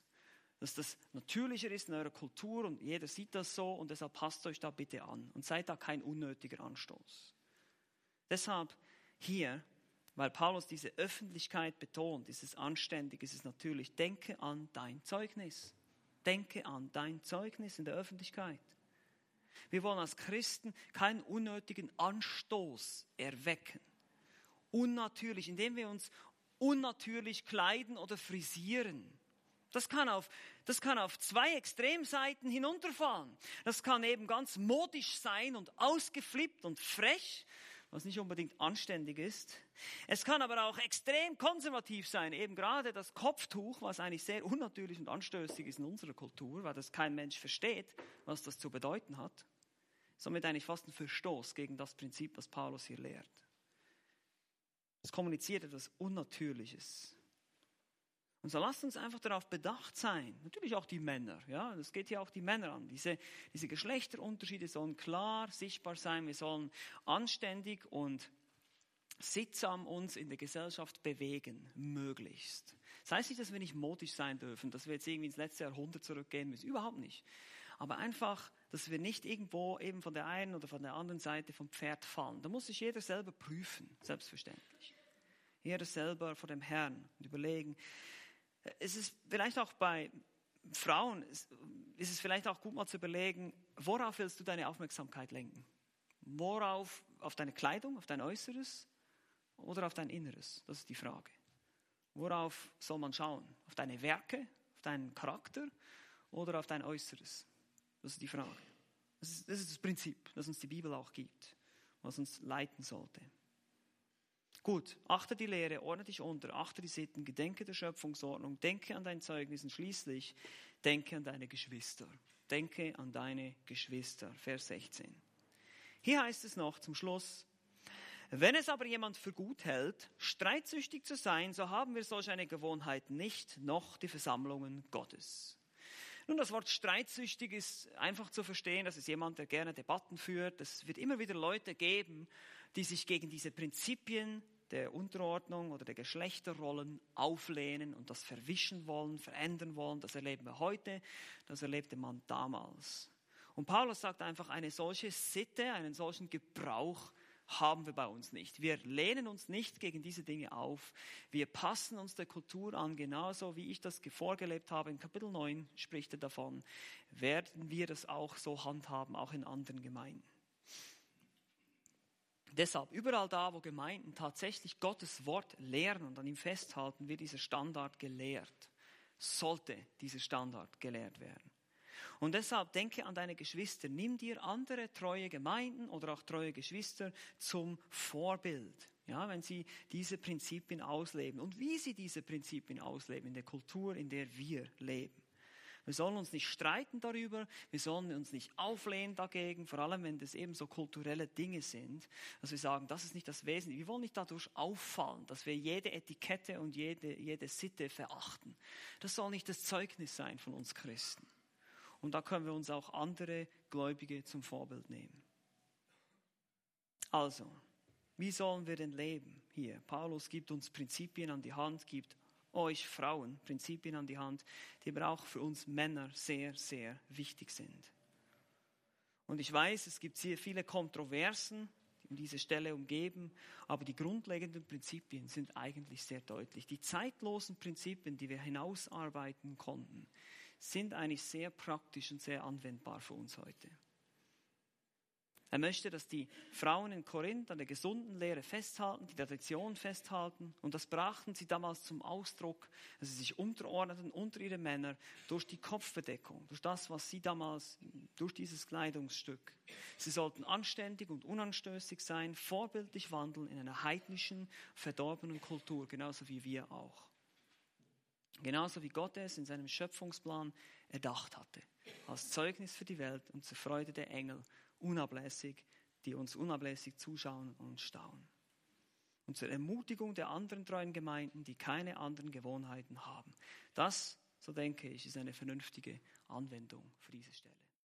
dass das natürlicher ist in eurer Kultur und jeder sieht das so und deshalb passt euch da bitte an und seid da kein unnötiger Anstoß. Deshalb hier, weil Paulus diese Öffentlichkeit betont, ist es anständig, ist es natürlich, denke an dein Zeugnis. Denke an dein Zeugnis in der Öffentlichkeit. Wir wollen als Christen keinen unnötigen Anstoß erwecken. Unnatürlich, indem wir uns unnatürlich kleiden oder frisieren das kann auf, das kann auf zwei Extremseiten hinunterfahren. Das kann eben ganz modisch sein und ausgeflippt und frech, was nicht unbedingt anständig ist. Es kann aber auch extrem konservativ sein, eben gerade das Kopftuch, was eigentlich sehr unnatürlich und anstößig ist in unserer Kultur, weil das kein Mensch versteht, was das zu bedeuten hat. Somit eigentlich fast ein Verstoß gegen das Prinzip, was Paulus hier lehrt. Es kommuniziert etwas Unnatürliches. Und so lasst uns einfach darauf bedacht sein. Natürlich auch die Männer. Ja, das geht hier auch die Männer an. Diese, diese Geschlechterunterschiede sollen klar sichtbar sein. Wir sollen anständig und sittsam uns in der Gesellschaft bewegen, möglichst. Das heißt nicht, dass wir nicht modisch sein dürfen, dass wir jetzt irgendwie ins letzte Jahrhundert zurückgehen müssen. Überhaupt nicht. Aber einfach, dass wir nicht irgendwo eben von der einen oder von der anderen Seite vom Pferd fallen. Da muss sich jeder selber prüfen, selbstverständlich. Jeder selber vor dem Herrn und überlegen, es ist vielleicht auch bei Frauen, ist es vielleicht auch gut mal zu überlegen, worauf willst du deine Aufmerksamkeit lenken? Worauf? Auf deine Kleidung, auf dein Äußeres oder auf dein Inneres? Das ist die Frage. Worauf soll man schauen? Auf deine Werke, auf deinen Charakter oder auf dein Äußeres? Das ist die Frage. Das ist, das ist das Prinzip, das uns die Bibel auch gibt, was uns leiten sollte. Gut, achte die Lehre, ordne dich unter, achte die Sitten, gedenke der Schöpfungsordnung, denke an dein Zeugnis und schließlich denke an deine Geschwister. Denke an deine Geschwister. Vers 16. Hier heißt es noch zum Schluss, Wenn es aber jemand für gut hält, streitsüchtig zu sein, so haben wir solch eine Gewohnheit nicht, noch die Versammlungen Gottes. Nun, das Wort streitsüchtig ist einfach zu verstehen. Das ist jemand, der gerne Debatten führt. Es wird immer wieder Leute geben, die sich gegen diese Prinzipien der Unterordnung oder der Geschlechterrollen auflehnen und das verwischen wollen, verändern wollen. Das erleben wir heute, das erlebte man damals. Und Paulus sagt einfach, eine solche Sitte, einen solchen Gebrauch haben wir bei uns nicht. Wir lehnen uns nicht gegen diese Dinge auf. Wir passen uns der Kultur an, genauso wie ich das vorgelebt habe. In Kapitel 9 spricht er davon, werden wir das auch so handhaben, auch in anderen Gemeinden. Deshalb, überall da, wo Gemeinden tatsächlich Gottes Wort lehren und an ihm festhalten, wird dieser Standard gelehrt. Sollte dieser Standard gelehrt werden. Und deshalb denke an deine Geschwister. Nimm dir andere treue Gemeinden oder auch treue Geschwister zum Vorbild. Ja, wenn sie diese Prinzipien ausleben und wie sie diese Prinzipien ausleben in der Kultur, in der wir leben. Wir sollen uns nicht streiten darüber, wir sollen uns nicht auflehnen dagegen, vor allem wenn das eben so kulturelle Dinge sind, dass wir sagen, das ist nicht das Wesentliche. Wir wollen nicht dadurch auffallen, dass wir jede Etikette und jede, jede Sitte verachten. Das soll nicht das Zeugnis sein von uns Christen. Und da können wir uns auch andere Gläubige zum Vorbild nehmen. Also, wie sollen wir denn leben hier? Paulus gibt uns Prinzipien an die Hand, gibt euch Frauen Prinzipien an die Hand, die aber auch für uns Männer sehr, sehr wichtig sind. Und ich weiß, es gibt hier viele Kontroversen, die um diese Stelle umgeben, aber die grundlegenden Prinzipien sind eigentlich sehr deutlich. Die zeitlosen Prinzipien, die wir hinausarbeiten konnten, sind eigentlich sehr praktisch und sehr anwendbar für uns heute. Er möchte, dass die Frauen in Korinth an der gesunden Lehre festhalten, die Tradition festhalten. Und das brachten sie damals zum Ausdruck, dass sie sich unterordneten unter ihre Männer durch die Kopfbedeckung, durch das, was sie damals, durch dieses Kleidungsstück. Sie sollten anständig und unanstößig sein, vorbildlich wandeln in einer heidnischen, verdorbenen Kultur, genauso wie wir auch. Genauso wie Gott es in seinem Schöpfungsplan erdacht hatte, als Zeugnis für die Welt und zur Freude der Engel unablässig, die uns unablässig zuschauen und staunen. Und zur Ermutigung der anderen treuen Gemeinden, die keine anderen Gewohnheiten haben. Das, so denke ich, ist eine vernünftige Anwendung für diese Stelle.